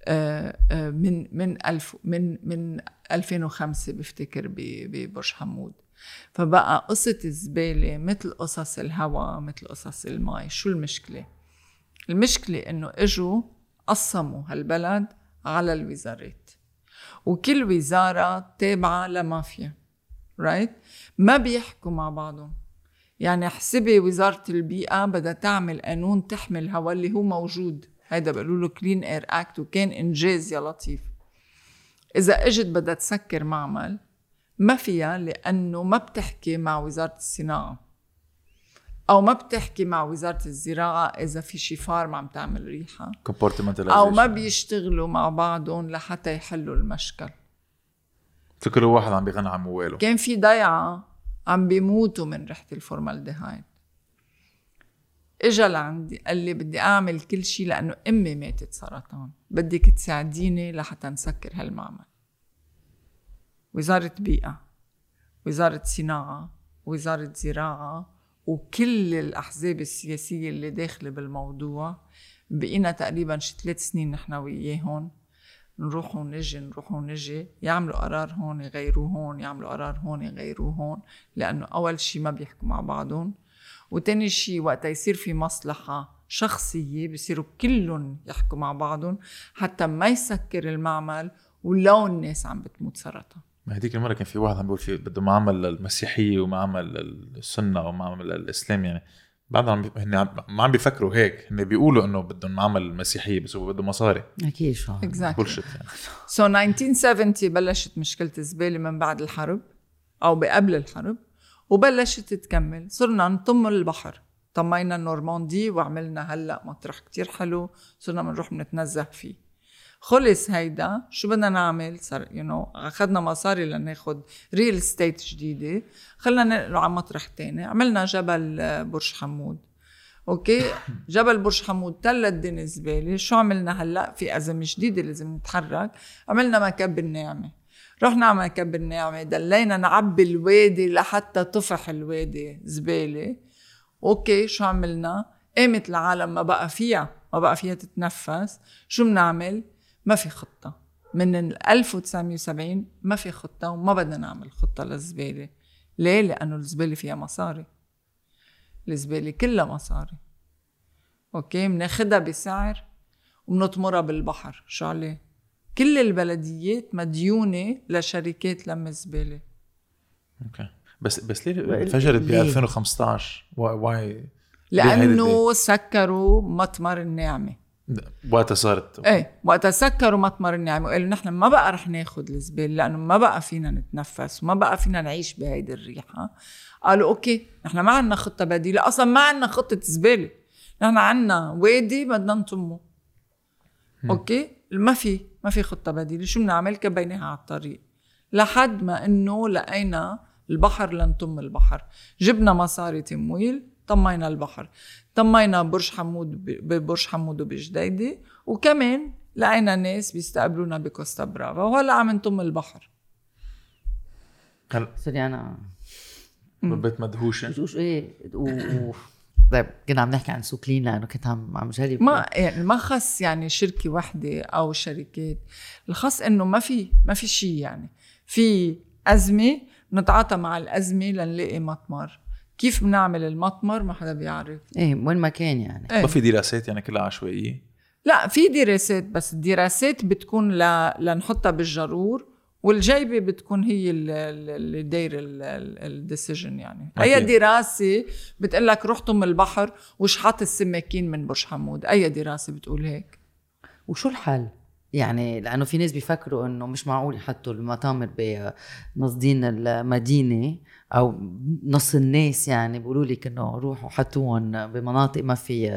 Speaker 1: آه، آه، من من ألف من من 2005 بفتكر ببرج حمود فبقى قصة الزبالة مثل قصص الهواء مثل قصص المي شو المشكلة؟ المشكلة إنه إجوا قسموا هالبلد على الوزارات. وكل وزارة تابعة لمافيا رايت right? ما بيحكوا مع بعضهم. يعني احسبي وزارة البيئة بدها تعمل قانون تحمي الهواء اللي هو موجود. هيدا بيقولوا له كلين اير اكت وكان إنجاز يا لطيف. إذا إجت بدها تسكر معمل ما فيها لأنه ما بتحكي مع وزارة الصناعة. أو ما بتحكي مع وزارة الزراعة إذا في شي فارم عم تعمل ريحة. أو ما بيشتغلوا مع بعضهم لحتى يحلوا المشكل.
Speaker 3: كل واحد عم بيغنى عن مواله
Speaker 1: كان في ضيعة عم بيموتوا من ريحة الفورمالديهايد. إجا لعندي قال لي بدي أعمل كل شيء لأنه أمي ماتت سرطان. بدك تساعديني لحتى نسكر هالمعمل. وزارة بيئة وزارة صناعة وزارة زراعة وكل الأحزاب السياسية اللي داخلة بالموضوع بقينا تقريبا شي ثلاث سنين نحن وياهم نروح ونجي نروح ونجي. يعملوا قرار هون يغيروه هون يعملوا قرار هون يغيروه هون لأنه أول شي ما بيحكوا مع بعضهم. وتاني شي وقت يصير في مصلحة شخصية بصيروا كلهم يحكوا مع بعضهم. حتى ما يسكر المعمل ولو الناس عم بتموت سرطان.
Speaker 3: ما هذيك المرة كان في واحد عم بيقول في بده معمل للمسيحيه ومعمل للسنه ومعمل للاسلام يعني. بعدهم هن ما عم بيفكروا هيك. هن بيقولوا إنه بدهم معمل مسيحيه بس هو بده مصاري.
Speaker 4: أكيد شو
Speaker 1: bullshit يعني. So 1970 بلشت مشكلة الزباله من بعد الحرب أو بقبل الحرب وبلشت تكمل. صرنا نطم البحر. طمينا النورماندي وعملنا هلأ مطرح كتير حلو. صرنا بنروح بنتنزه فيه. خلص هيدا شو بدنا نعمل؟ صار you know أخذنا مصاري لناخد real estate جديدة. خلينا ننقله على مطرح تاني. عملنا جبل آه، برج حمود. Okay؟ جبل برج حمود تل الدنيا زباله شو عملنا هلأ؟ في أزمة جديدة لازم نتحرك. عملنا مكب النعمه رحنا على مكب النعمه دلينا نعبي الوادي لحتى طفح الوادي زبالة. أوكي شو عملنا؟ قامت العالم ما بقى فيها. ما بقى فيها تتنفس. شو بنعمل؟ ما في خطة. من 1970 ما في خطة وما بدنا نعمل خطة للزبالة. ليه؟ لأنه الزبالة فيها مصاري. الزبالة كلها مصاري. أوكي؟ بناخدها بسعر وبنطمرها بالبحر. شو عليه؟ كل البلديات مديونة لشركات لم الزبالة.
Speaker 3: أوكي. بس بس ليه انفجرت ب 2015 why
Speaker 1: لأنه سكروا مطمر النعمه
Speaker 3: وقتها صارت.
Speaker 1: إيه وقتها سكروا مطمر النعمة وقالوا نحن ما بقى رح ناخذ الزباله لأنه ما بقى فينا نتنفس وما بقى فينا نعيش بهيدي الريحة. قالوا أوكي نحن ما عندنا خطة بديلة أصلا ما عندنا خطة زبالة. نحن عندنا وادي بدنا نطمه. أوكي؟ ما في ما في خطة بديلة. شو بنعمل؟ كبيناها على الطريق. لحد ما إنه لقينا البحر لنطم البحر. جبنا مصاري تمويل طمينا البحر طمينا برج حمود ببرج حمود وبجديدة وكمان لقينا ناس بيستقبلونا بكوستا برافا وهلا عم نطم البحر.
Speaker 3: هلا.
Speaker 4: sorry أنا
Speaker 3: بالبيت مدهوشه
Speaker 4: شو إيه و... و... طيب كنا عم نحكي عن سوق لينا لأنه كنت عم عم جرب
Speaker 1: ما يعني ما خص يعني شركة وحدة أو شركات الخص إنه ما في ما في شيء يعني. في أزمة نتعاطى مع الأزمة لنلاقي مطمر. كيف بنعمل المطمر؟ ما حدا بيعرف.
Speaker 4: إيه وين ما كان يعني.
Speaker 3: إيه. ما في دراسات يعني كلها عشوائية؟
Speaker 1: لا في دراسات بس الدراسات بتكون ل... لنحطها بالجرور والجيبه بتكون هي اللي دايره الديسيجن يعني. أكيد. أي دراسة بتقول لك روح طم البحر وشحط السماكين من برج حمود. أي دراسة بتقول هيك.
Speaker 4: وشو الحل؟ يعني لأنه في ناس بيفكروا إنه مش معقول يحطوا المطامر بنصدين المدينة. أو نص الناس يعني بيقولوا لك إنه روحوا حطوهم بمناطق ما في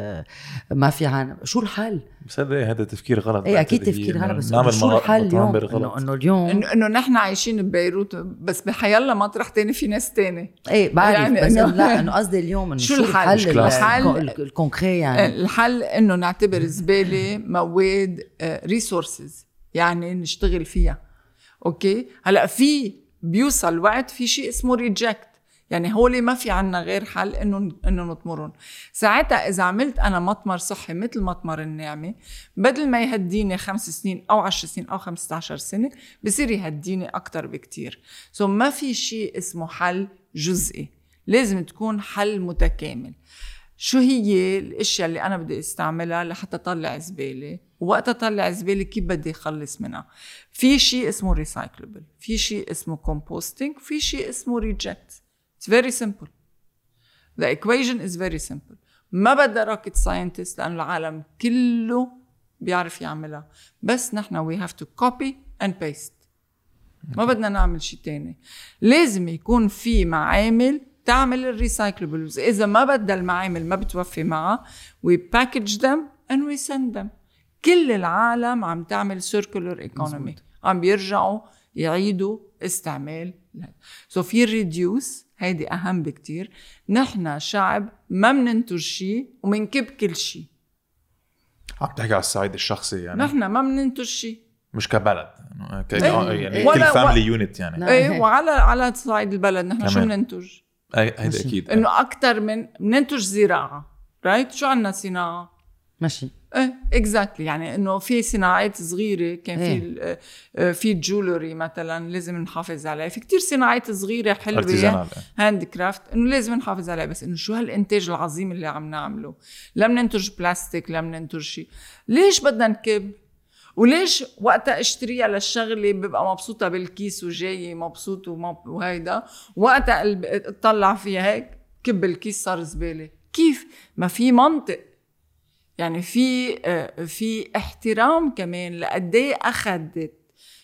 Speaker 4: ما في عن شو الحل؟
Speaker 3: بس هذا هذا تفكير غلط.
Speaker 4: اي أكيد تفكير غلط بس نعمل شو الحل اليوم؟ انه إنه اليوم
Speaker 1: إنه نحن عايشين ببيروت بس بحيلا مطرح تاني في ناس تاني.
Speaker 4: إيه بعرف يعني بس إنه لا إنه قصدي اليوم إنه شو الحل؟ الحل الconcrete يعني؟
Speaker 1: الحل إنه نعتبر زبالة مواد resources آه، يعني نشتغل فيها. أوكي؟ هلأ في بيوصل وقت في شيء اسمه reject يعني هولي ما في عنا غير حل إنه إنه نطمرهم. ساعتها إذا عملت أنا مطمر صحي مثل مطمر النعمه بدل ما يهديني خمس سنين أو عشر سنين أو 15 سنة بصير يهديني أكثر بكتير. so ما في شيء اسمه حل جزئي. لازم تكون حل متكامل. شو هي الأشياء اللي أنا بدي أستعملها لحتى أطلع زبالة؟ ووقت أطلع زبالة كيف بدي أخلص منها؟ في شيء اسمه recyclable في شيء اسمه composting في شيء اسمه reject It's very simple. The equation is very simple. ما بدها rocket scientist لأنه العالم كله بيعرف يعملها. بس نحن we have to copy and paste. ما بدنا نعمل شيء تاني. لازم يكون في معامل تعمل ال recyclables إذا ما بدها المعامل ما بتوفي معها we package them and we send them. كل العالم عم تعمل circular economy. عم بيرجعوا يعيدوا استعمال. so so في reduce هيدي أهم بكتير. نحن شعب ما بننتج شيء ومنكب كل شيء.
Speaker 3: عم تحكي على الصعيد الشخصي يعني.
Speaker 1: نحن ما بننتج شيء.
Speaker 3: مش كبلد. يعني كل family unit يعني.
Speaker 1: إيه وعلى على صعيد البلد نحن شو بننتج؟
Speaker 3: هيدا أكيد.
Speaker 1: إنه أكثر من بننتج زراعة right شو عندنا صناعة؟
Speaker 4: ماشي.
Speaker 1: إيه exactly يعني إنه في صناعات صغيرة كان في إيه. آه، في jewelry مثلا لازم نحافظ عليها في كتير صناعات صغيرة حلوة handcraft إنه لازم نحافظ عليها. بس إنه شو هالإنتاج العظيم اللي عم نعمله؟ لا بننتج بلاستيك لا بننتج شيء ليش بدنا نكب؟ وليش وقتها اشتريها للشغلة ببقى مبسوطة بالكيس وجايه مبسوط وهيدا؟ وقتها اطلع فيها هيك كب الكيس صار زبالة. كيف؟ ما في منطق. يعني في آه، في احترام كمان لقد إيه أخذت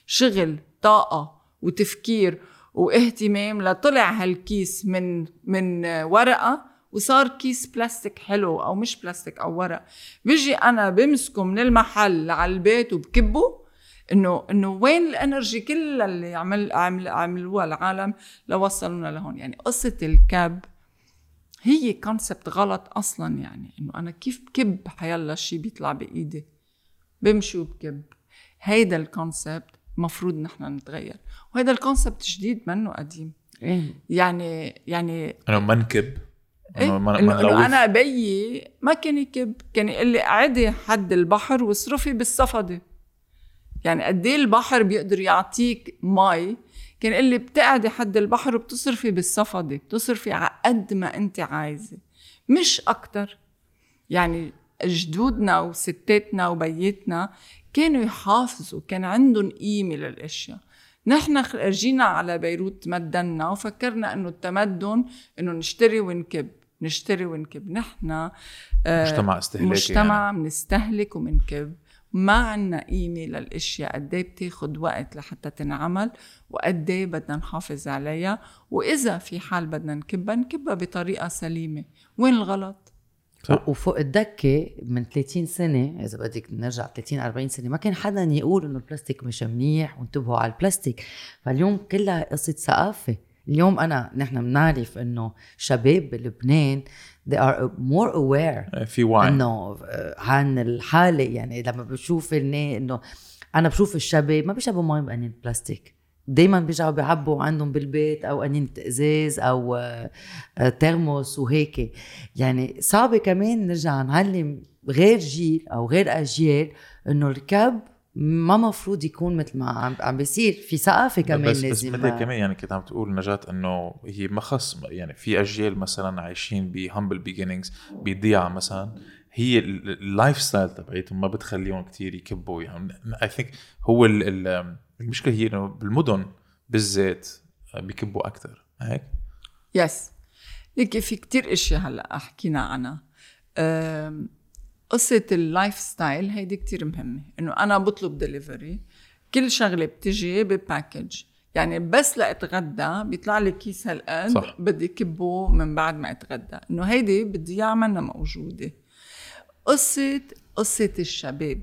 Speaker 1: شغل طاقة وتفكير واهتمام لطلع هالكيس من من ورقة وصار كيس بلاستيك حلو أو مش بلاستيك أو ورق. بيجي أنا بمسكه من المحل على البيت وبكبه إنه إنه وين ال energy كلها اللي عمل عمل عملوها العالم لوصلونا لهون. يعني قصة الكب هي concept غلط أصلا يعني إنه أنا كيف بكب حيلا شيء بيطلع بإيدي؟ بمشي وبكب. هيدا ال concept مفروض نحن نتغير. وهيدا ال concept جديد منه قديم.
Speaker 4: إيه.
Speaker 1: يعني يعني
Speaker 3: انه منكب
Speaker 1: إيه؟
Speaker 3: ما
Speaker 1: إنه. أنا بيي ما كان يكب كان يقول لي قعدي حد البحر واصرفي بالصفدة. يعني قد إيه البحر بيقدر يعطيك مي؟ كان يقول لي بتقعدي حد البحر وبتصرفي بالصفدة بتصرفي على قد ما أنت عايزة. مش أكتر. يعني جدودنا وستاتنا وبيتنا كانوا يحافظوا كان عندهم قيمة للأشياء. نحن رجينا على بيروت تمدنا وفكرنا إنه التمدن إنه نشتري ونكب. نشتري ونكب. نحن آه،
Speaker 3: مجتمع استهلاكي
Speaker 1: مجتمع
Speaker 3: يعني.
Speaker 1: بنستهلك وبنكب. ما عنا قيمة للأشياء. قد إيه بتاخد وقت لحتى تنعمل؟ وقد إيه بدنا نحافظ عليها؟ وإذا في حال بدنا نكبها نكبها بطريقة سليمة. وين الغلط؟
Speaker 3: صح.
Speaker 4: وفوق الدكة من 30 سنة إذا بدك نرجع 30 40 سنة ما كان حدا يقول إنه البلاستيك مش منيح وانتبهوا على البلاستيك. فاليوم كلها قصة ثقافة. اليوم أنا نحن بنعرف إنه شباب بلبنان they are more aware
Speaker 3: إيه، في وعي
Speaker 4: إنه آه، عن الحالة. يعني لما بشوف إنه أنا بشوف الشباب ما بيشربوا مي بقنينه بلاستيك. دايما بيرجعوا بيعبوا عندهم بالبيت أو قنينه ازاز أو آه، ترمس وهيك. يعني صعب كمان نرجع نعلم غير جيل أو غير أجيال إنه الكب ما مفروض يكون مثل ما عم عم بيصير. في ثقافة كمان
Speaker 3: بس بس
Speaker 4: لازم
Speaker 3: مثل كمان يعني كنت عم تقول نجاة إنه هي ما خص يعني في أجيال مثلا عايشين ب humble beginnings بضيعه مثلا. هي ال- ال- ال lifestyle تبعيتهم ما بتخليهم كتير يكبوا. يعني I think هو ال- ال- المشكلة هي إنه بالمدن بالذات بيكبوا أكثر هيك؟
Speaker 1: yes ليكي في كتير اشياء هلأ حكينا عنها. أم، قصة ال lifestyle هيدي كتير مهمة إنه أنا بطلب دليفري كل شغلة بتجي ب package يعني بس لأتغدى بيطلع لي كيس هالقد
Speaker 3: صح.
Speaker 1: بدي كبه من بعد ما أتغدى. إنه هيدي بالضياع منا موجودة. قصة قصة الشباب.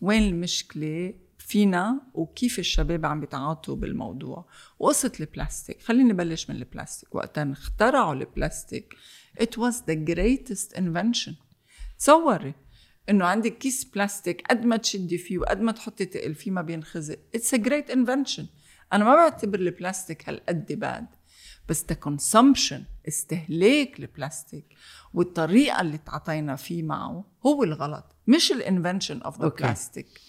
Speaker 1: وين المشكلة؟ فينا وكيف الشباب عم بيتعاطوا بالموضوع. وقصة البلاستيك خليني نبلش من البلاستيك وقتا اخترعوا البلاستيك it was the greatest invention. تصوري انه عندك كيس بلاستيك قد ما تشدي فيه وقد ما تحطي تقل فيه ما بينخزق it's a great invention. أنا ما بعتبر البلاستيك هالقد bad بس the consumption استهلاك البلاستيك والطريقة اللي تعاطينا فيه معه هو الغلط مش ال invention of
Speaker 4: the.
Speaker 1: بلاستيك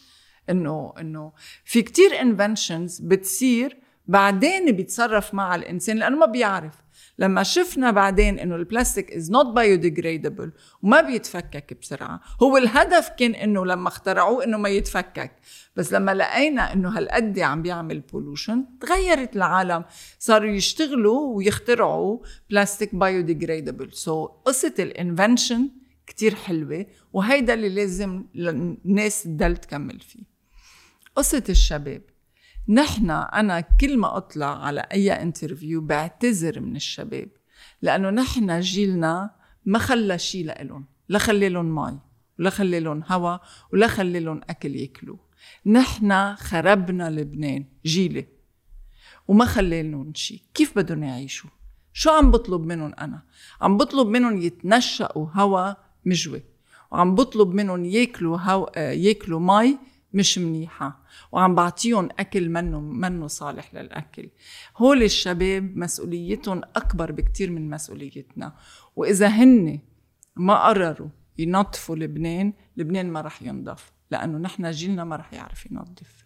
Speaker 1: إنه إنه في كتير inventions بتصير بعدين بيتصرف مع الإنسان لأنه ما بيعرف. لما شفنا بعدين إنه البلاستيك is not biodegradable وما بيتفكك بسرعة. هو الهدف كان إنه لما اخترعوه إنه ما يتفكك. بس لما لقينا إنه هالقد عم بيعمل pollution تغيرت العالم. صاروا يشتغلوا ويخترعوا بلاستيك biodegradable so قصة ال invention كتير حلوة وهيدا اللي لازم الناس تضل تكمل فيه. قصة الشباب. نحن أنا كل ما أطلع على أي interview بعتذر من الشباب لأنه نحن جيلنا ما خلى شي لإلهم لا خلي لهم مي ولا خلي لهم هوا ولا خلي لهم أكل ياكلوه. نحن خربنا لبنان جيلي وما خلي لهم شي. كيف بدهم يعيشوا؟ شو عم بطلب منهم أنا؟ عم بطلب منهم يتنشأوا هوا مجوي وعم بطلب منهم ياكلوا هو... آه، ياكلوا مي مش منيحة وعم بعطيهم أكل منه منه صالح للأكل. هول الشباب مسؤوليتهم أكبر بكتير من مسؤوليتنا. وإذا هن ما قرروا ينظفوا لبنان لبنان ما رح ينضف لأنه نحن جيلنا ما رح يعرف ينظف.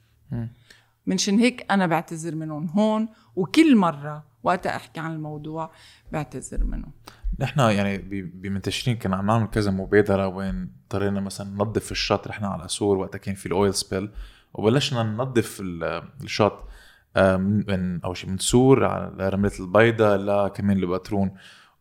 Speaker 1: منشان هيك أنا بعتذر منهم هون وكل مرة وقت أحكي عن الموضوع بعتذر منهم.
Speaker 3: نحن يعني بمنتشرين كنا عم نعمل كذا مبادرة وين اضطرينا مثلا ننظف الشط رحنا على سور وقتها كان في الأويل سبيل وبلشنا ننظف ال- الشط آه، من أول شيء من سور على رملة البيضاء لا كمان البترون.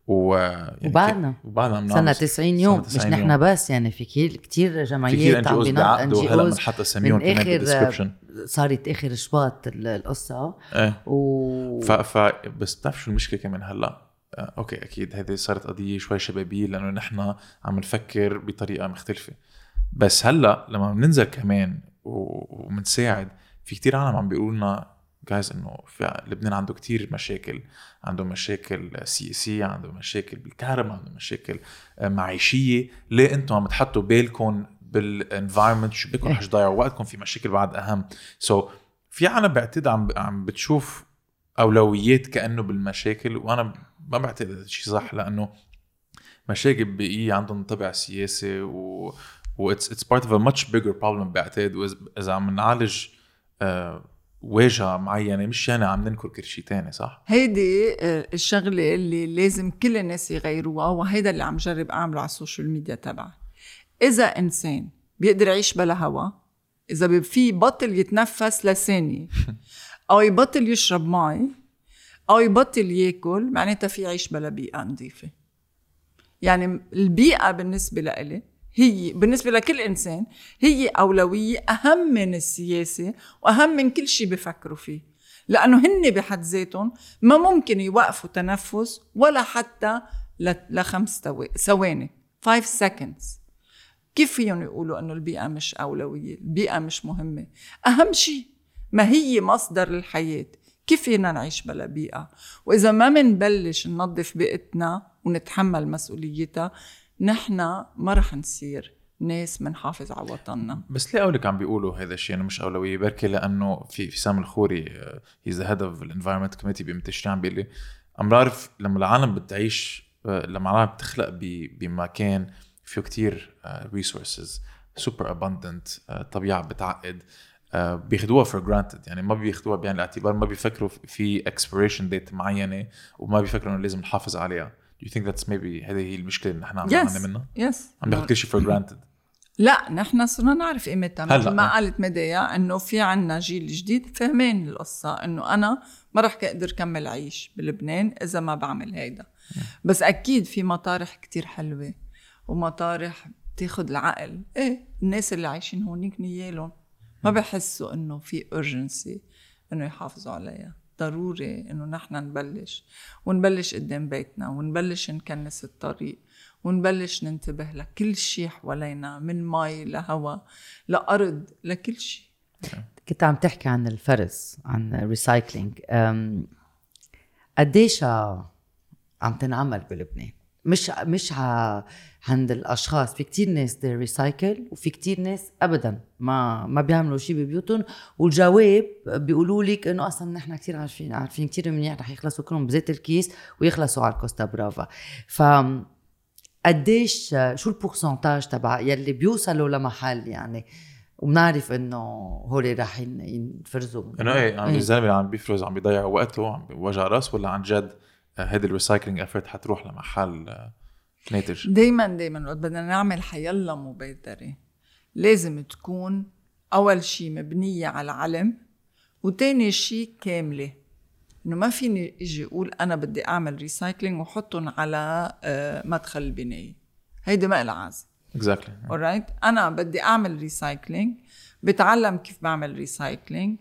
Speaker 3: و يعني
Speaker 4: وبعدنا.
Speaker 3: وبعدنا عم
Speaker 4: سنة
Speaker 3: نعمل
Speaker 4: 90 يوم
Speaker 3: سنة
Speaker 4: مش
Speaker 3: 90
Speaker 4: نحن
Speaker 3: يوم.
Speaker 4: بس يعني في
Speaker 3: كثير
Speaker 4: جمعيات
Speaker 3: NGOs بيعقدوا هلا بنحط أساميهم كمان بال description
Speaker 4: صارت آخر شباط ال- القصة.
Speaker 3: إيه.
Speaker 4: و
Speaker 3: ف... ف بس بتعرف شو المشكلة كمان هلا؟ آه، okay أكيد. هذه صارت قضية شوي شبابية لأنه نحن عم نفكر بطريقة مختلفة. بس هلأ لما بننزل كمان وبنساعد في كتير عالم عم بيقولوا لنا جايز إنه في لبنان عنده كتير مشاكل. عنده مشاكل سياسية عنده مشاكل بالكهرباء عنده مشاكل آه، معيشية. ليه أنتم عم تحطوا بالكم بال environment شو بكم رح تضيعوا وقتكم؟ في مشاكل بعد أهم. so, so, في عالم بعتقد عم عم بتشوف أولويات كأنه بالمشاكل وأنا ما بعتقد هذا الشيء صح لأنه مشاكل بيئيه عندهم طابع سياسي و و it's, it's part of a much bigger problem بعتقد وإذا عم نعالج آه واجهة معينة مش يعني عم ننكر كل شيء تاني صح؟
Speaker 1: هيدي آه، الشغلة اللي لازم كل الناس يغيروها وهيدا اللي عم جرب أعمله على ال social media تبعي إذا إنسان بيقدر يعيش بلا هوا إذا في بطل يتنفس لثانية أو يبطل يشرب مي أو يبطل يأكل معناتها في يعيش بلا بيئة نظيفة. يعني البيئة بالنسبة لإلي هي بالنسبة لكل إنسان هي أولوية أهم من السياسة وأهم من كل شيء بفكروا فيه. لأنه هن بحد ذاتهم ما ممكن يوقفوا تنفس ولا حتى لخمس ثواني 5 seconds. كيف فيهم يقولوا إنه البيئة مش أولوية؟ البيئة مش مهمة. أهم شيء ما هي مصدر الحياة. كيف فينا نعيش بلا بيئة؟ وإذا ما منبلش ننظف بيئتنا ونتحمل مسؤوليتها نحن ما رح نصير ناس منحافظ على وطننا.
Speaker 3: بس ليه قولتك عم بيقولوا هذا الشيء إنه مش أولوية؟ بركي لأنه في سام الخوري he's head of ال environment committee بيوم عم بيقول لي بعرف لما العالم بتعيش لما العالم بتخلق بمكان فيه كتير resources super abundant طبيعة بتعقد بياخدوها for granted يعني ما بياخدوها بعين الاعتبار ما بيفكروا في expiration date معينة وما بيفكروا إنه لازم نحافظ عليها. Do you think that's maybe هذه هي المشكلة اللي نحن عم نعاني منها؟
Speaker 1: yes
Speaker 3: عم ناخذ كل شيء for granted
Speaker 1: لا نحن صرنا نعرف قيمتها. مثل ما قالت مديا إنه في عنا جيل جديد فهمين القصة إنه أنا ما رح أقدر كمل عيش بلبنان إذا ما بعمل هيدا. بس أكيد في مطارح كتير حلوة ومطارح بتاخد العقل. إيه الناس اللي عايشين هونيك نيالهم. ما بحسوا إنه في urgency إنه يحافظوا عليها. ضروري إنه نحن نبلش. ونبلش قدام بيتنا. ونبلش نكنس الطريق. ونبلش ننتبه لكل شيء حوالينا من مي لهواء لأرض لكل شيء.
Speaker 4: كنت عم تحكي عن الفرز عن ال recycling قديش عم تنعمل بلبنان؟ مش مش عند الاشخاص في كتير ناس they recycle وفي كتير ناس ابدا ما ما بيعملوا شيء ببيوتهم. والجواب بيقولوا لك إنه أصلا نحن كتير عارفين عارفين كتير منيح رح يخلصوا كلهم بذات الكيس ويخلصوا على الكوستا برافا ف قديش شو ال percentage تبع يلي بيوصلوا لمحل يعني؟ وبنعرف إنه هول راح ينفرزوا.
Speaker 3: إنه إيه عم الزلمة عم بيفرز عم بيضيع وقته عم بوجع راس ولا عن جد هيدي ال recycling effort حتروح لمحل آه، ناتج.
Speaker 1: دايما دايما وقت بدنا نعمل حيلا مبادره لازم تكون أول شيء مبنية على علم وتاني شيء كاملة. إنه ما فيني إجي أقول أنا بدي أعمل recycling وحطهم على آه، مدخل البناية. هيدي ما لها عازه
Speaker 3: exactly
Speaker 1: all right أنا بدي أعمل recycling بتعلم كيف بعمل recycling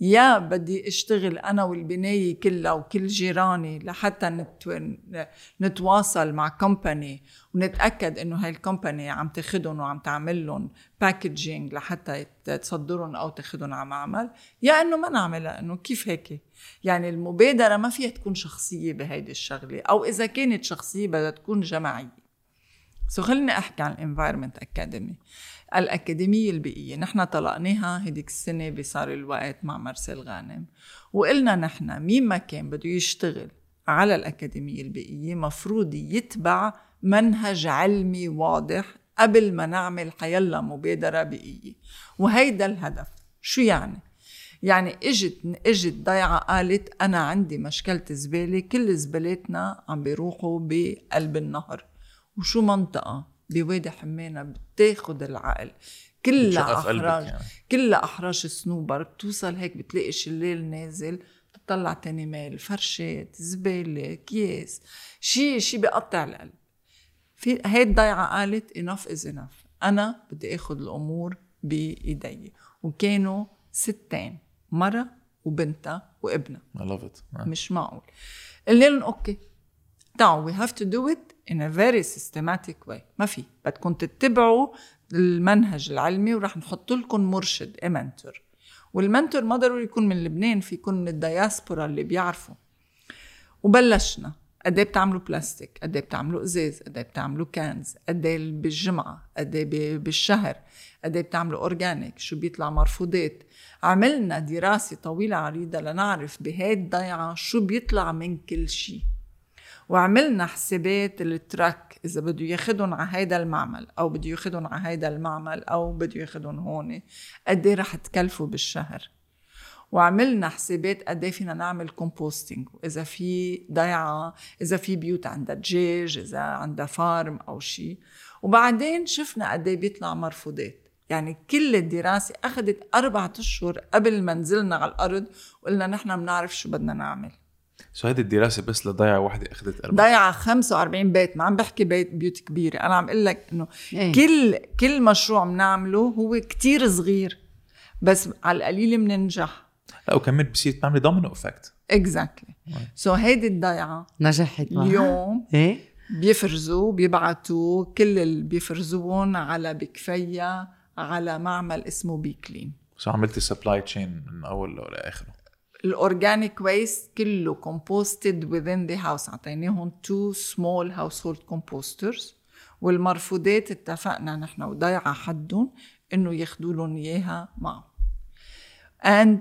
Speaker 1: يا بدي اشتغل أنا والبناية كلها وكل جيراني لحتى نتواصل مع company ونتأكد إنه هاي ال company عم تاخذهم وعم تعمل لهم packaging لحتى تصدرهم أو تاخذهم على معمل يا إنه ما نعملها إنه كيف هيك؟ يعني المبادرة ما فيها تكون شخصية بهيدي الشغلة أو إذا كانت شخصية بدها تكون جماعية. so خليني أحكي عن ال environment academy الأكاديمية البيئية. نحن طلقناها هديك السنة بصار الوقت مع مارسيل غانم. وقلنا نحن مين ما كان بده يشتغل على الأكاديمية البيئية مفروض يتبع منهج علمي واضح قبل ما نعمل حيلا مبادرة بيئية. وهيدا الهدف. شو يعني؟ يعني إجت إجت ضيعة قالت أنا عندي مشكلة زبالة كل زبالتنا عم بيروحوا بقلب النهر. وشو منطقة؟ بوادي حمانة بتاخد العقل. كلها احراج يعني. كلها أحراج صنوبر بتوصل هيك بتلاقي شلال نازل بتطلع تاني مال فرشات زباله اكياس شيء شيء بيقطع القلب. في هي الضيعه قالت انف از انف أنا بدي اخذ الأمور بإيدي. وكانوا ستين مرة وبنتها وابنها.
Speaker 3: I love it.
Speaker 1: مش معقول. قلنا لهم okay تعالوا we have to do it. In a very systematic way. ما في. بدكم تتبعوا المنهج العلمي ورح نحط لكم مرشد mentor وال mentor ما ضروري يكون من لبنان في يكون من الدياسبورا اللي بيعرفوا. وبلشنا. قد إيه بتعملوا بلاستيك قد إيه بتعملوا إزاز؟ قد إيه بتعملوا cans قد إيه بالجمعة؟ قد إيه بالشهر؟ قد إيه بتعملوا organic شو بيطلع مرفوضات؟ عملنا دراسة طويلة عريضة لنعرف بهاي الضيعة شو بيطلع من كل شيء. وعملنا حسابات ال truck إذا بده ياخدهم على هيدا المعمل أو بده ياخدهم على هيدا المعمل أو بده ياخدهم هون قد إيه رح تكلفه بالشهر. وعملنا حسابات قد إيه فينا نعمل composting واذا في ضيعة إذا في بيوت عندها دجاج إذا عندها farm أو شيء وبعدين شفنا قد إيه بيطلع مرفوضات. يعني كل الدراسة أخذت أربعة أشهر قبل ما نزلنا على الأرض وقلنا نحن بنعرف شو بدنا نعمل.
Speaker 3: so هيدي الدراسة بس لضيعه واحدة أخذت أربع
Speaker 1: ضيعة 45 بيت ما عم بحكي بيت بيوت كبيرة. أنا عم أقول لك إنه
Speaker 4: إيه.
Speaker 1: كل كل مشروع بنعمله هو كتير صغير بس على القليل بننجح
Speaker 3: لا وكمان بصير تعملي domino effect
Speaker 1: exactly so هيدي الضيعة
Speaker 4: نجحت.
Speaker 1: اليوم
Speaker 4: إيه؟
Speaker 1: بيفرزوا بيبعتوا كل اللي بيفرزوهم على بكفية على معمل اسمه Be Clean
Speaker 3: so عملتي supply chain من أول لآخره.
Speaker 1: ال organic waste كله composted within the house. أعطيناهم two small household composters. والمرفوضات اتفقنا نحن وضيعة حدهم إنه ياخدوا لهم إياها معهم. And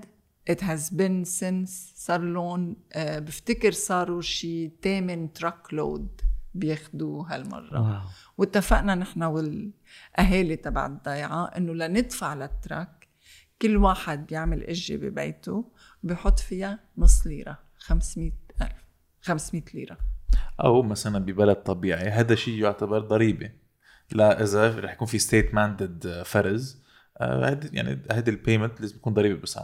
Speaker 1: it has been since صار لهم آه بفتكر صاروا شي 8 truck load بياخدوا هالمرة.
Speaker 4: wow.
Speaker 1: واتفقنا نحن والأهالي تبع الضيعة إنه لندفع لل truck كل واحد بيعمل حاجة ببيته بحط فيها نص ليرة 500 ألف 500 ليرة
Speaker 3: أو مثلا ببلد طبيعي هذا شيء يعتبر ضريبة لا إذا رح يكون في state mandated فرز آه، هيدي يعني هيدي ال payment لازم يكون ضريبة بس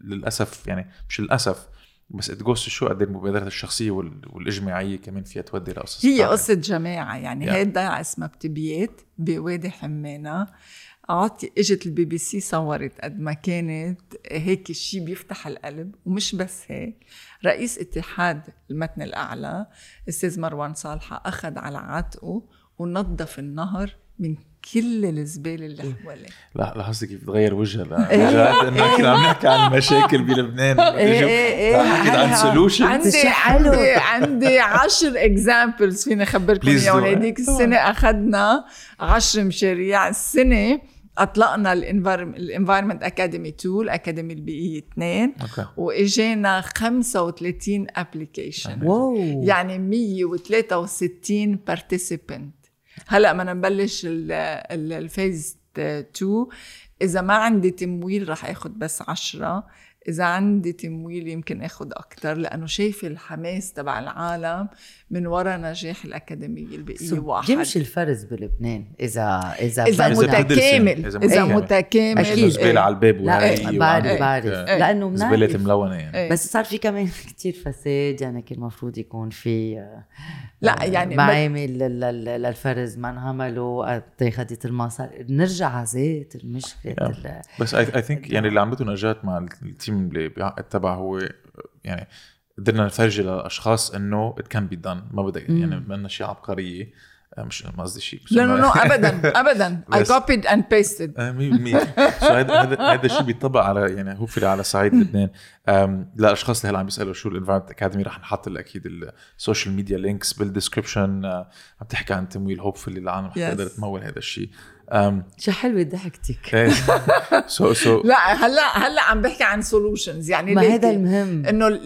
Speaker 3: للأسف يعني مش للأسف بس it shows شو قد إيه المبادرات الشخصية وال- والاجتماعية كمان فيها تودي لقصص
Speaker 1: هي
Speaker 3: تعب.
Speaker 1: قصة جماعة يعني
Speaker 3: Yeah.
Speaker 1: هي الضيعة اسمها بتبيات بوادي حمانة عاطي إجت البي بي سي صورت قد ما كانت هيك شيء بيفتح القلب. ومش بس هيك رئيس اتحاد المتن الأعلى أستاذ مروان صالحة أخذ على عاتقه ونظف النهر من كل الزبالة اللي حواليه.
Speaker 3: لا لاحظتي كيف تغير وجهها لا انه كنا عم نحكي عن المشاكل بلبنان.
Speaker 4: إيه، إيه، إيه.
Speaker 3: حكيت عن. solution
Speaker 1: عندي. عندي عندي عشر examples فيني اخبركم اياهم. هذيك السنة أخذنا عشر مشاريع. السنة أطلقنا ال Environment Academy 2 الاكاديمي البيئيه 2
Speaker 3: okay.
Speaker 1: وإجينا 35 application
Speaker 4: wow.
Speaker 1: يعني 163 participant هلأ بدنا نبلش ال- ال- ال phase 2 إذا ما عندي تمويل رح آخذ بس عشرة. إذا عندي تمويل يمكن اخذ أكثر لأنه شايفه الحماس تبع العالم من وراء نجاح الأكاديمية
Speaker 4: البيئية
Speaker 1: واحد.
Speaker 4: يمشي الفرز بلبنان اذا
Speaker 3: إذا
Speaker 4: إذا
Speaker 3: إذا
Speaker 1: متكامل
Speaker 3: إذا
Speaker 1: إذا
Speaker 3: متكامل.
Speaker 1: متكامل
Speaker 4: أكيد.
Speaker 3: زبالة على الباب
Speaker 4: لا
Speaker 3: وهي
Speaker 4: بعرف
Speaker 3: وعندك،
Speaker 4: بعرف
Speaker 3: آه، لأنه
Speaker 4: زبالة
Speaker 3: ملونة يعني.
Speaker 1: إيه.
Speaker 4: بس صار في كمان كتير فساد يعني كان المفروض يكون في آه،
Speaker 1: لا يعني
Speaker 4: معامل لل- لل- للفرز ما انعملوا خدت المصاري. نرجع على ذات المشكلة ال-
Speaker 3: بس I think يعني اللي عملته نجاة مع ال team اللي بيعقد تبعه هو يعني قدرنا نفرجي للأشخاص إنه it can be done ما بدك يعني بدنا شيء عبقريه آه، مش ما قصدي شيء
Speaker 1: لا no ابدا ابدا copied and pasted.
Speaker 3: آه، 100% so هذا هذا هذا الشيء بيطبق على يعني hopefully على صعيد لبنان للاشخاص اللي هلا عم بيسالوا شو ال Environment Academy رح نحط أكيد ال social media links بال description عم تحكي عن تمويل hopefully العالم رح. تقدر تمول هذا الشيء أم،
Speaker 4: شو حلوة ضحكتك.
Speaker 3: so so
Speaker 1: لا هلا هلا عم بحكي عن solutions يعني
Speaker 4: ما. هذا المهم.
Speaker 1: إنه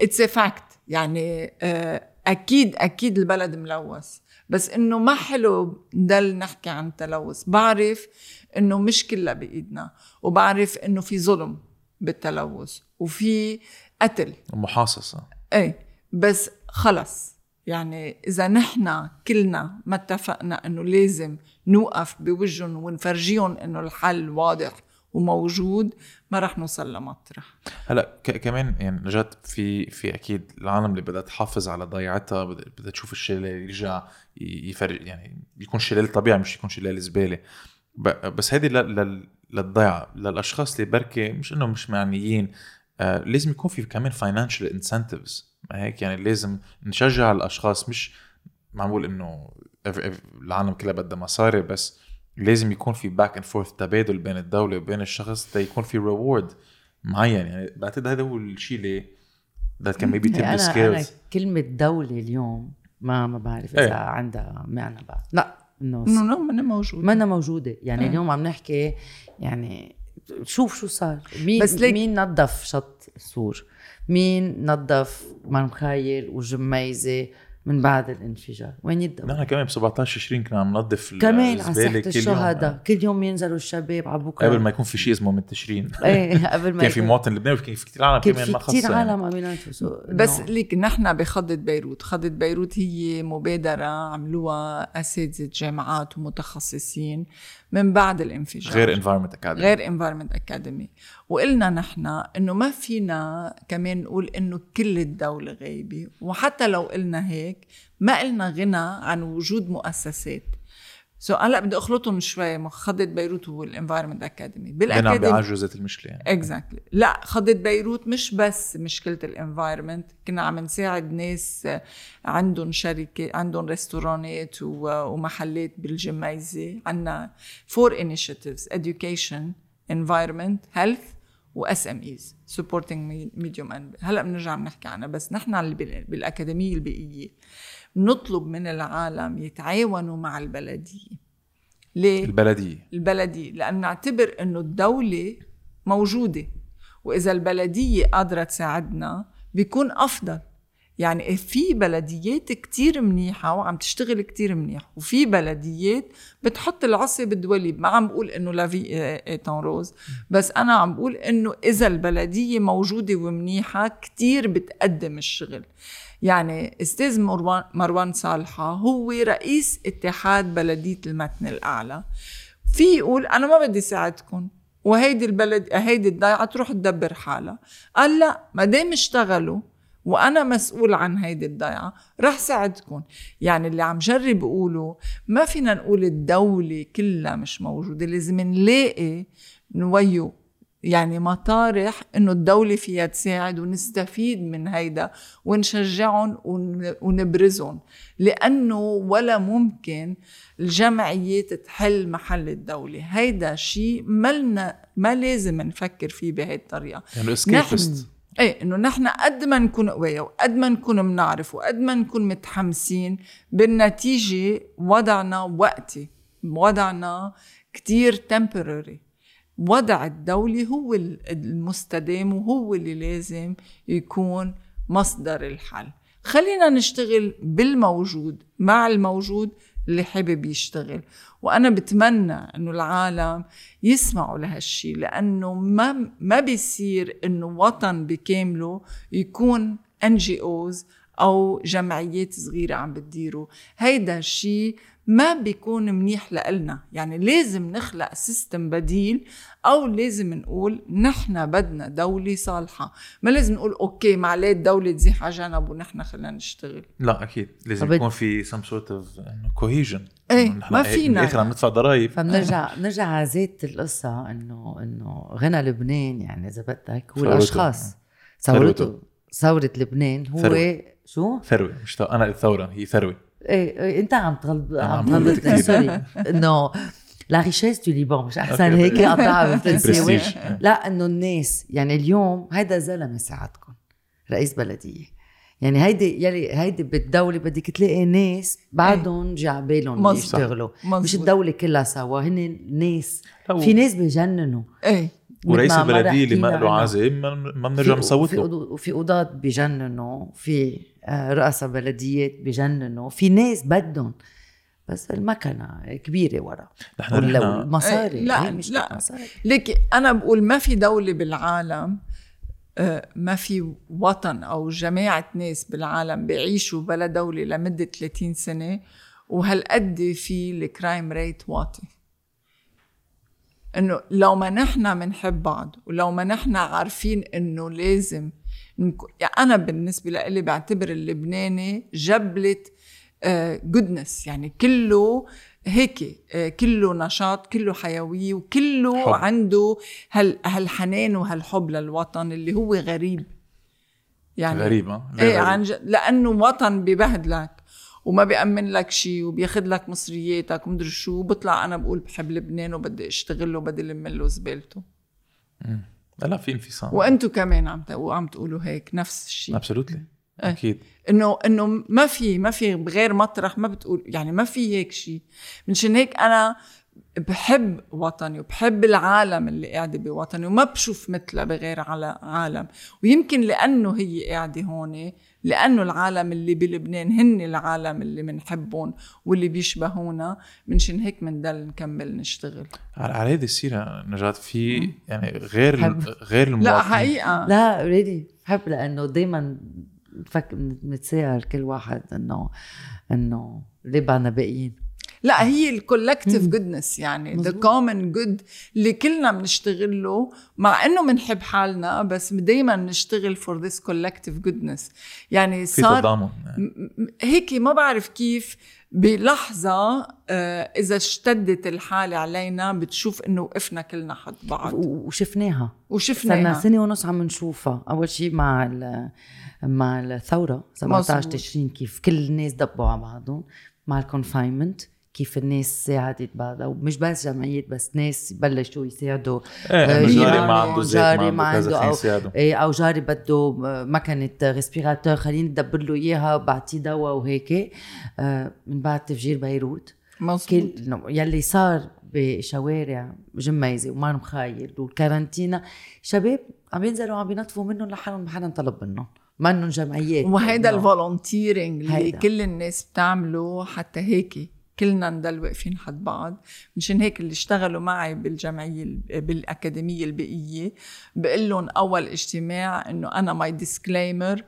Speaker 1: it's a fact يعني آه، أكيد أكيد البلد ملوث. بس إنه ما حلو نضل نحكي عن تلوث. بعرف إنه مش كلها بإيدنا وبعرف إنه في ظلم بالتلوث وفي قتل.
Speaker 3: محاصصه
Speaker 1: إيه بس خلص. يعني إذا نحن كلنا ما اتفقنا إنه لازم نوقف بوجهن ونفرجيهم إنه الحل واضح. وموجود ما رح نوصل لمطرح.
Speaker 3: هلا كمان يعني نجاة في في أكيد العالم اللي بدها تحافظ على ضيعتها بدها تشوف الشلال يرجع يفرق يعني يكون شلال طبيعي مش يكون شلال زبالة. بس لل- للضيعه للأشخاص اللي بركي مش انه مش معنيين. آه لازم يكون في كمان financial incentives هيك؟ يعني لازم نشجع الأشخاص مش معمول إنه العالم كلها بدها مصاري بس لازم يكون في back and forth تبادل بين الدولة وبين الشخص تا يكون في reward معين. يعني بعتقد هذا هو الشيء اللي can maybe tip the
Speaker 4: إيه، أنا, كلمة دولة اليوم ما ما بعرف إذا
Speaker 3: إيه.
Speaker 4: عندها معنى بعد. لا إنه
Speaker 1: إنه لا منا موجود
Speaker 4: منا موجودة. يعني
Speaker 1: إيه.
Speaker 4: اليوم عم نحكي يعني شوف شو صار. مين
Speaker 1: بس ليك-
Speaker 4: مين نظف شط سور؟ مين نظف مرمخايل وجميزة؟ من بعد الانفجار. وين يبدأ
Speaker 3: نحن كمان ب 17 20 كنا عم ننظف
Speaker 4: كمان على ساحة
Speaker 3: كل يوم.
Speaker 4: الشهداء. كل يوم ينزلوا الشباب على بكرة.
Speaker 3: قبل ما يكون في شيء اسمه منتشرين.
Speaker 4: إيه قبل ما
Speaker 3: كان في مواطن لبناني وكان في كثير عالم كمان ما
Speaker 4: كثير
Speaker 3: خصها يعني.
Speaker 4: عالم عم ينافسوا
Speaker 1: بس ليك نحن بخضة بيروت. خضة بيروت هي مبادرة عملوها أساتذة جامعات ومتخصصين من بعد الانفجار.
Speaker 3: غير environment academy
Speaker 1: غير environment academy وقلنا نحن إنه ما فينا كمان نقول إنه كل الدولة غايبة. وحتى لو قلنا هيك ما قلنا غنى عن وجود مؤسسات. so so هلا بدي أخلطهم شوي خضة بيروت هو ال Environment
Speaker 3: Academy عم
Speaker 1: بال academy
Speaker 3: بيعالجوا ذات المشكلة يعني.
Speaker 1: exactly لا خضة بيروت مش بس مشكلة ال environment. كنا عم نساعد ناس عندهم شركة عندهم restaurantات ومحلات بالجميزة. عندنا four initiatives education environment health و SMEs medium and هلا بنرجع بنحكي عنها بس نحن اللي بال- بالأكاديمية البيئية. نطلب من العالم يتعاونوا مع البلدية. ليه؟
Speaker 3: البلدية.
Speaker 1: البلدية لأن نعتبر أنه الدولة موجودة. وإذا البلدية قادرة تساعدنا بيكون أفضل. يعني في بلديات كتير منيحة وعم تشتغل كتير منيح وفي بلديات بتحط العصا بالدولي. ما عم بقول إنه لا في ايتون روز. بس أنا عم بقول إنه إذا البلدية موجودة ومنيحة كتير بتقدم الشغل. يعني أستاذ مروان, صالحة هو رئيس اتحاد بلدية المتن الأعلى. في يقول أنا ما بدي ساعدكم وهيدي البلد هيدي الضيعة تروح تدبر حالها. قال لا ما دام اشتغلوا وأنا مسؤول عن هيدي الضيعة رح ساعدكم يعني اللي عم جرب اقوله ما فينا نقول الدولة كلها مش موجودة لازم نلاقي نويو يعني مطارح إنه الدولة فيها تساعد ونستفيد من هيدا ونشجعهم ون- ونبرزهم لأنه ولا ممكن الجمعيات تحل محل الدولة. هيدا شيء ملنا ما لازم نفكر فيه بهي الطريقة.
Speaker 3: يعني
Speaker 1: نحن
Speaker 3: اسكيبست
Speaker 1: إيه إنه نحن قد ما نكون قوية وقد ما نكون بنعرف وقد ما نكون متحمسين بالنتيجة وضعنا وقتي وضعنا كتير temporary. وضع الدولي هو ال- المستدام وهو اللي لازم يكون مصدر الحل. خلينا نشتغل بالموجود مع الموجود اللي حابب يشتغل. وأنا بتمنى إنه العالم يسمعوا لهالشي لأنه ما ما بيصير إنه وطن بكامله يكون NGOs أو جمعيات صغيرة عم بتديره. هيدا الشيء ما بيكون منيح لإلنا يعني لازم نخلق system بديل أو لازم نقول نحن بدنا دولة صالحة. ما لازم نقول okay معليه الدولة تزيح على جنب ونحن خلينا نشتغل.
Speaker 3: لا أكيد. لازم يكون في some sort of cohesion
Speaker 1: إيه، ما فينا.
Speaker 3: بالاخر عم ندفع ضرائب.
Speaker 4: فبنرجع بنرجع على ذات القصة إنه إنه غنى لبنان. يعني إذا بدك هو.
Speaker 3: الأشخاص.
Speaker 4: ثورته ثورة لبنان هو
Speaker 3: ثروة.
Speaker 4: شو؟
Speaker 3: ثروة. مش أنا الثوره هي ثروة.
Speaker 4: إيه, إيه أنت عم تغلط عم
Speaker 3: عم غلط
Speaker 4: تغلط. sorry إنه la richesse du Liban مش
Speaker 3: أحسن.
Speaker 4: هيك قطعها بالفرنساوي. لا إنه الناس يعني اليوم هيدا زلمة ساعدكم رئيس بلدية يعني هيدي يلي هيدي بالدولة بدك تلاقي ناس بعدهم جا عبالهم
Speaker 1: مظبوط.
Speaker 4: يشتغلوا. مش الدولة كلها سوا هن ناس في ناس بجننوا
Speaker 1: إيه
Speaker 3: ورئيس البلدية اللي ما له. عازم ما ما بنرجع
Speaker 4: في-
Speaker 3: نصوت
Speaker 4: في
Speaker 3: له
Speaker 4: وفي قضاة بجننوا في رؤساء بلديات بجننوا في ناس بدهم بس المكنة كبيرة ورا.
Speaker 3: نحن
Speaker 4: ولا
Speaker 3: نحن
Speaker 4: المصاري
Speaker 1: إيه، لا،
Speaker 4: هي مش
Speaker 1: لا.
Speaker 4: مصاري.
Speaker 1: ليك أنا بقول ما في دولة بالعالم آه، ما في وطن أو جماعة ناس بالعالم بيعيشوا بلا دولة لمدة 30 سنة وهالقد في ال crime rate واطي. إنه لو ما نحن بنحب بعض ولو ما نحن عارفين إنه لازم يعني أنا بالنسبة لي بعتبر اللبناني جبلة goodness يعني كله هيك آه، كله نشاط كله حيويه وكله
Speaker 3: حب.
Speaker 1: عنده هال هالحنان وهالحب للوطن اللي هو غريب. يعني
Speaker 3: غريبه
Speaker 1: إيه عن ج... لأنه وطن ببهدلك وما بيأمن لك شيء وبياخد لك مصرياتك ومدري شو بطلع أنا بقول بحب لبنان وبدي أشتغل وبدي لم له زبالته.
Speaker 3: لا في انفصام.
Speaker 1: وأنتم كمان عم وعم تقولوا هيك نفس الشيء.
Speaker 3: ابسولوتلي. أكيد.
Speaker 1: إنه إنه ما في ما في بغير مطرح ما بتقول يعني ما في هيك شيء. منشان هيك أنا بحب وطني وبحب العالم اللي قاعدة بوطني وما بشوف مثلها بغير على عالم. ويمكن لأنه هي قاعدة هون لأنه العالم اللي بلبنان هن العالم اللي بنحبهم واللي بيشبهونا منشان هيك بنضل نكمل نشتغل.
Speaker 3: على هيدي السيرة نجاة في يعني غير
Speaker 4: حب.
Speaker 3: غير
Speaker 1: لا
Speaker 3: المواطنين
Speaker 1: حقيقة.
Speaker 4: لا ريدي بحب لأنه دايما بفك بنتساءل كل واحد انه إنه ليه بعدنا باقيين.
Speaker 1: لا هي ال
Speaker 4: collective.
Speaker 1: goodness يعني
Speaker 4: the.
Speaker 1: common good اللي كلنا بنشتغل له مع إنه بنحب حالنا بس دايما نشتغل for this collective goodness يعني
Speaker 3: في
Speaker 1: صار
Speaker 3: تضامن.
Speaker 1: م- م- هيك ما بعرف كيف بلحظة آه، إذا اشتدت الحالة علينا بتشوف إنه وقفنا كلنا حد بعض
Speaker 4: و- وشفناها صرنا
Speaker 1: وشفناها
Speaker 4: سنة ونص عم نشوفها أول شيء مع ال- مع الثورة 17
Speaker 1: مظبوط.
Speaker 4: تشرين كيف كل الناس دبوا على بعضهم مع ال confinement كيف الناس ساعدت بعضها ومش بس جمعيات بس ناس بلشوا يساعدوا.
Speaker 3: إيه
Speaker 4: آه،
Speaker 3: جاري ما عنده زيت
Speaker 4: جاري
Speaker 3: ما عنده كذا
Speaker 4: أو-
Speaker 3: خلينا نساعده
Speaker 4: إيه، أو جاري بده مكنة respirator خليني ندبر له إياها بعطيه دواء وهيك. آه، من بعد تفجير بيروت.
Speaker 1: مظبوط.
Speaker 4: يلي صار بشوارع جميزة ومان مخايل والكارانتينا شباب عم ينزلوا عم ينظفوا منهم لحالهم ما حدا طلب منهم. منهم جمعيات
Speaker 1: وهيدا
Speaker 4: ال
Speaker 1: volunteering اللي. كل الناس بتعمله حتى هيك كلنا نضل واقفين حد بعض. مشان هيك اللي اشتغلوا معي بالجمعية ال- بالأكاديمية البيئية بقول لهم أول اجتماع إنه أنا my disclaimer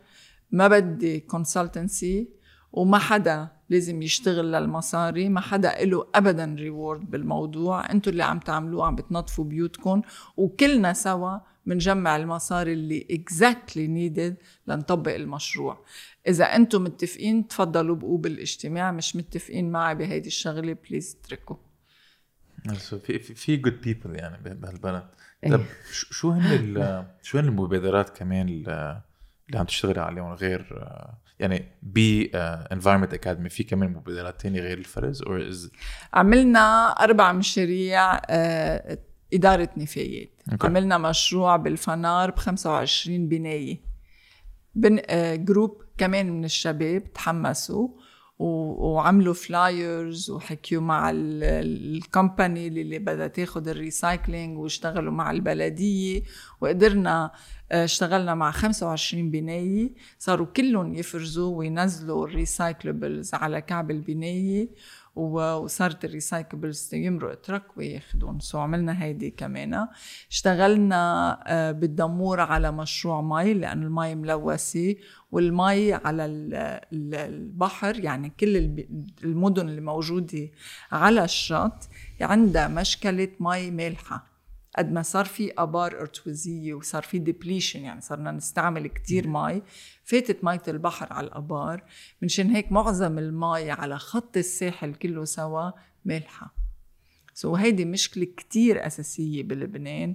Speaker 1: ما بدي consultancy وما حدا لازم يشتغل للمصاري ما حدا له ابدا reward بالموضوع. أنتوا اللي عم تعملوه عم بتنظفوا بيوتكم. وكلنا سوا بنجمع المصاري اللي exactly needed لنطبق المشروع. إذا أنتم متفقين تفضلوا بقوا بالاجتماع مش متفقين معي بهيدي الشغلة please اتركوا
Speaker 3: في في good people يعني بهالبلد
Speaker 4: إيه.
Speaker 3: طب شو هن شو هن المبادرات كمان ال- اللي عم تشتغلي عليهم غير آه، يعني ب Environment Academy في كمان مبادرات تانية غير الفرز or as
Speaker 1: عملنا أربع مشاريع آه، إدارة نفايات
Speaker 3: أوكي.
Speaker 1: عملنا مشروع بالفنار ب 25 بناية بن آه، group كمان من الشباب تحمسوا وعملوا flyers وحكيوا مع ال- ال company اللي بدها تاخد ال recycling واشتغلوا مع البلدية. وقدرنا آه، اشتغلنا مع 25 بناية. صاروا كلهم يفرزوا وينزلوا ال recyclables على كعب البناية. وصارت ال recyclables يمرق truck وياخدون. so عملنا هيدي كمان. اشتغلنا آه، بالدمور على مشروع مي لأن المي ملوثة والمي على ال- ال- البحر يعني كل المدن اللي موجودة على الشط عندها مشكلة مي مالحة. قد ما صار في آبار ارتوازيه وصار في depletion يعني صرنا نستعمل كتير مي فاتت مية البحر على الآبار. منشان هيك معظم المي على خط الساحل كله سوا مالحة. so هيدي مشكلة كتير أساسية بلبنان.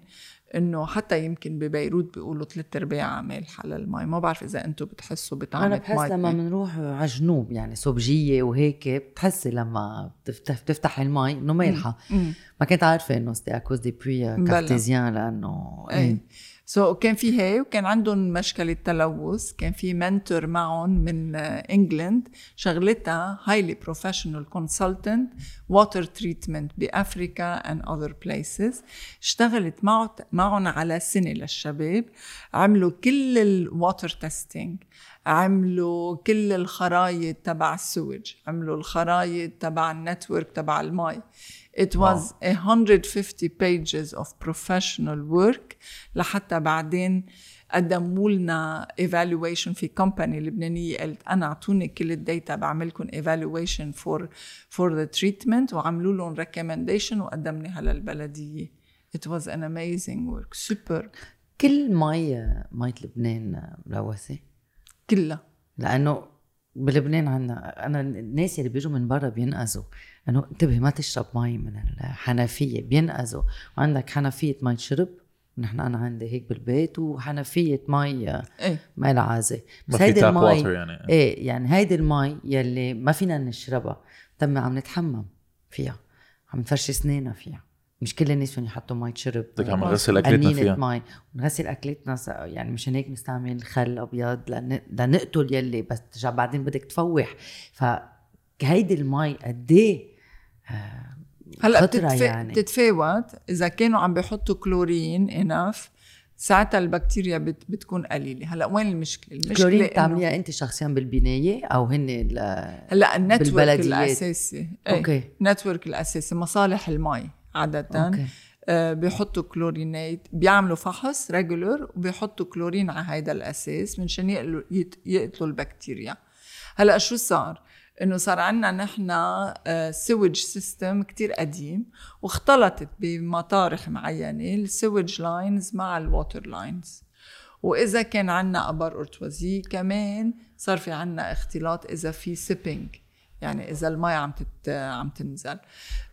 Speaker 1: إنه حتى يمكن ببيروت بيقولوا ثلاث أرباع مالحة للمي ما بعرف إذا أنتم بتحسوا بطعم
Speaker 4: أنا بحس لما بنروح على الجنوب يعني صوب جيه وهيك بتحسي لما بتفتح, بتفتح المي إنه مالحة. ما كنت عارفة إنه c'est à cause des
Speaker 1: puits.
Speaker 4: artésiens لأنه
Speaker 1: إيه. so so, كان في هي وكان عندهم مشكلة تلوث كان في mentor معهم من England شغلتها highly professional consultant water treatment بأفريكا and other places اشتغلت معه معهم على سنة للشباب. عملوا كل ال water testing عملوا كل الخرايط تبع ال sewage عملوا الخرايط تبع ال network تبع المي. It was 150 pages of professional work. لحتى بعدين قدموا لنا evaluation في company لبنانية. قالت أنا أعطوني كل ال data بعمل لكم evaluation for for the treatment. وعملوا لهم recommendation وقدمناها للبلدية. It was an amazing work. Super.
Speaker 4: كل مي مية لبنان ملوثة؟
Speaker 1: كلها.
Speaker 4: لأنه بلبنان عنا أنا الناس اللي بيجوا من برا بينقذوا. إنه انتبه ما تشرب مي من الحنفية بينقذوا وعندك حنفية مي شرب نحن أنا عندي هيك بالبيت وحنفية مي
Speaker 1: إيه.
Speaker 4: ما لها عازه
Speaker 3: في tap water يعني.
Speaker 4: إيه يعني هيدي المي يلي ما فينا نشربها تم عم نتحمم فيها عم نفرش اسناننا فيها. مش كل الناس فيهم يحطوا مي تشرب.
Speaker 3: بدك عم نغسل
Speaker 4: أكلتنا
Speaker 3: فيها.
Speaker 4: مي ونغسل أكلتنا يعني مشان هيك نستعمل خل أبيض لن- لنقتل يلي بس ترجع بعدين بدك تفوح. فهيدي المي قد إيه
Speaker 1: هلأ
Speaker 4: خطرة
Speaker 1: بتتفا...
Speaker 4: يعني.
Speaker 1: بتتفاوت. إذا كانوا عم بيحطوا chlorine enough ساعتها البكتيريا بت... بتكون قليلة. هلأ وين المشكلة؟ المشكلة
Speaker 4: كلورين
Speaker 1: إنه-
Speaker 4: بتعمليها أنت شخصيا بالبناية أو هن ال-
Speaker 1: هلأ ال
Speaker 4: network.
Speaker 1: الأساسي.
Speaker 4: أوكي.
Speaker 1: ال network الأساسي مصالح المي عادة.
Speaker 4: أوكي.
Speaker 1: آه بيحطوا كلورينات بيعملوا فحص regular وبيحطوا كلورين على هيدا الأساس منشان يقتلوا البكتيريا. هلأ شو صار؟ إنه صار عندنا نحن sewage system كتير قديم واختلطت بمطارح معينة ال sewage lines مع ال water lines وإذا كان عندنا ابار أرتوازي كمان صار في عندنا اختلاط إذا في seeping يعني إذا المي عم تت... عم تنزل.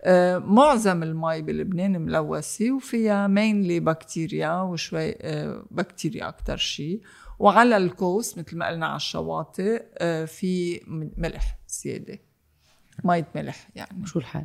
Speaker 1: آه، معظم المي بلبنان ملوثة وفيها mainly بكتيريا وشوي آه، بكتيريا أكثر شيء وعلى ال coast مثل ما قلنا على الشواطئ آه، في ملح. زياده مية ملح يعني.
Speaker 4: شو الحال؟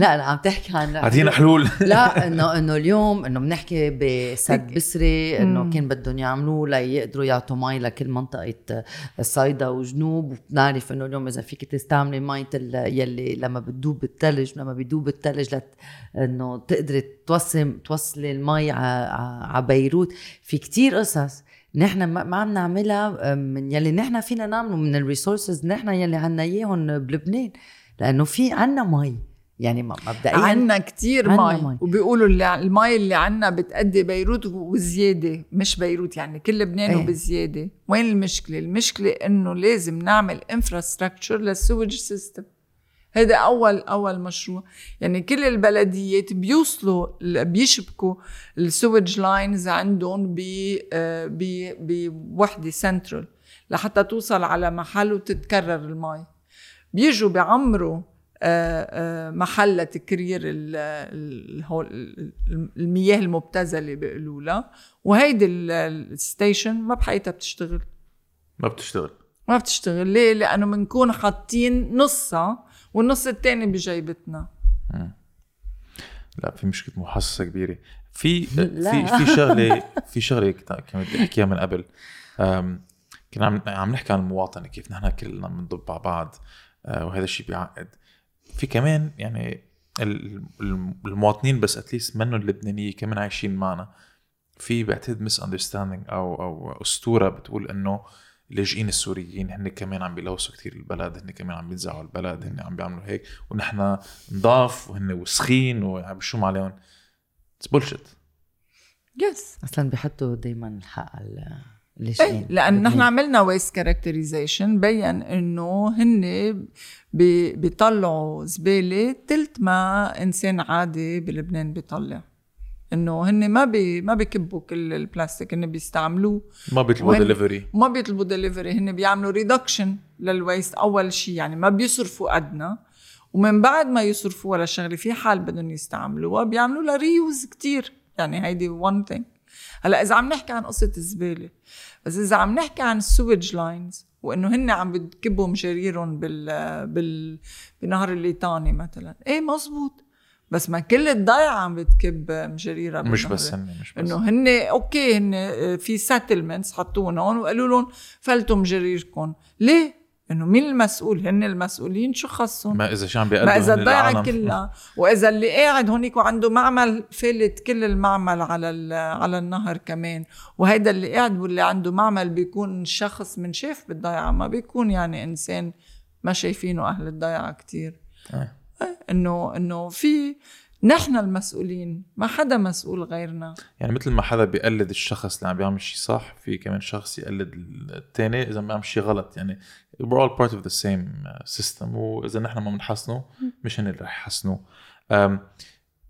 Speaker 4: لا أنا عم تحكي عن
Speaker 3: اعطينا حلول.
Speaker 4: لا انه إنه اليوم إنه بنحكي بسد بسري إنه كان بدهم يعملوه ليقدروا يعطوا مي لكل منطقة الصيدا وجنوب. وبنعرف إنه اليوم إذا فيك تستعملي مي يلي لما بتدوب بالثلج لما بيدوب الثلج لت إنه تقدري توصل توصلي المي على بيروت في كتير قصص نحن ما ما عم نعملها من يلي نحن فينا نعمله من ال resources نحن يلي عنا إياهم بلبنان لأنه في عنا مي يعني مبدئيا
Speaker 1: عنا كتير
Speaker 4: عنا
Speaker 1: مي
Speaker 4: مي.
Speaker 1: وبيقولوا اللي المي اللي عنا بتقضي بيروت وزيادة مش بيروت يعني كل لبنان
Speaker 4: إيه.
Speaker 1: وبزيادة وين المشكلة؟ المشكلة إنه لازم نعمل infrastructure لل sewage system هذا أول أول مشروع. يعني كل البلديات بيوصلوا بيشبكوا ال sewage lines عندهم ب آه، ب بوحدة سنترال لحتى توصل على محل وتتكرر المي. بيجوا بيعمروا آه، آه، محل ال- المياه المبتذلة بيقولوا لها وهيدي ال- ال station ما بحياتها بتشتغل.
Speaker 3: ما بتشتغل.
Speaker 1: ما بتشتغل. ليه؟ لأنه بنكون حاطين نصها والنص التاني بجيبتنا.
Speaker 3: لا في مشكلة محصصة كبيرة. في
Speaker 4: لا.
Speaker 3: في في شغلة في شغلة كنت بدي أحكيها من قبل. كنا عم عم نحكي عن المواطنة كيف نحن كلنا بنضب على بعض أه، وهذا الشيء بيعقد. في كمان يعني ال- ال- المواطنين بس اتليست منهم اللبنانية كمان عايشين معنا. في بعتقد misunderstanding أو أو أسطورة بتقول إنه اللاجئين السوريين هن كمان عم بيلوثوا كثير البلد هن كمان عم بينزعوا البلد هن عم بيعملوا هيك ونحن نضاف وهن وسخين وعم بشوم عليهم. It's bullshit
Speaker 1: yes
Speaker 4: أصلا بيحطوا دائما الحق على إيه
Speaker 1: لأن نحن. عملنا waste characterization بين إنه هن بي- بيطلعوا زبالة تلت ما إنسان عادي بلبنان بيطلع. إنه هن ما بي ما بيكبوا كل البلاستيك هن بيستعملوه.
Speaker 3: ما بيطلبوا دليفري
Speaker 1: ما بيطلبوا دليفري هن بيعملوا reduction لل waste أول شيء يعني ما بيصرفوا قدنا. ومن بعد ما يصرفوا ولا شغلة في حال بدهم يستعملوها بيعملوا لها reuse كتير. يعني هيدي one thing هلأ إذا عم نحكي عن قصة الزبالة بس إذا عم نحكي عن ال sewage lines وإنه هن عم بتكبوا مجاريرهم بال بال بنهر الليطاني مثلا إيه مزبوط. بس ما كل الضيعه عم بتكب مجاريرها
Speaker 3: مش. بس هن مش بس
Speaker 1: انه هن أوكي هن في settlements حطوهم هون وقالوا لهم فلتوا مجاريركم ليه؟ إنه مين المسؤول؟ هن المسؤولين شو خصهم؟
Speaker 3: ما إذا شو عم بيقدموا
Speaker 1: ما
Speaker 3: إذا
Speaker 1: الضيعه. كلها وإذا اللي قاعد هونيك وعنده معمل فلت كل المعمل على ال- على النهر كمان وهيدا اللي قاعد واللي عنده معمل بيكون شخص من شاف بالضيعه ما بيكون يعني إنسان ما شايفينه أهل الضيعه كتير
Speaker 3: آه.
Speaker 1: إنه إنه في نحن المسؤولين ما حدا مسؤول غيرنا.
Speaker 3: يعني مثل ما حدا بيقلد الشخص اللي عم بيعمل شيء صح في كمان شخص يقلد الثاني إذا بيعمل شيء غلط. يعني we're all part of the same uh, system. وإذا نحن ما بنحسنه مش هن اللي رح يحسنوا أم،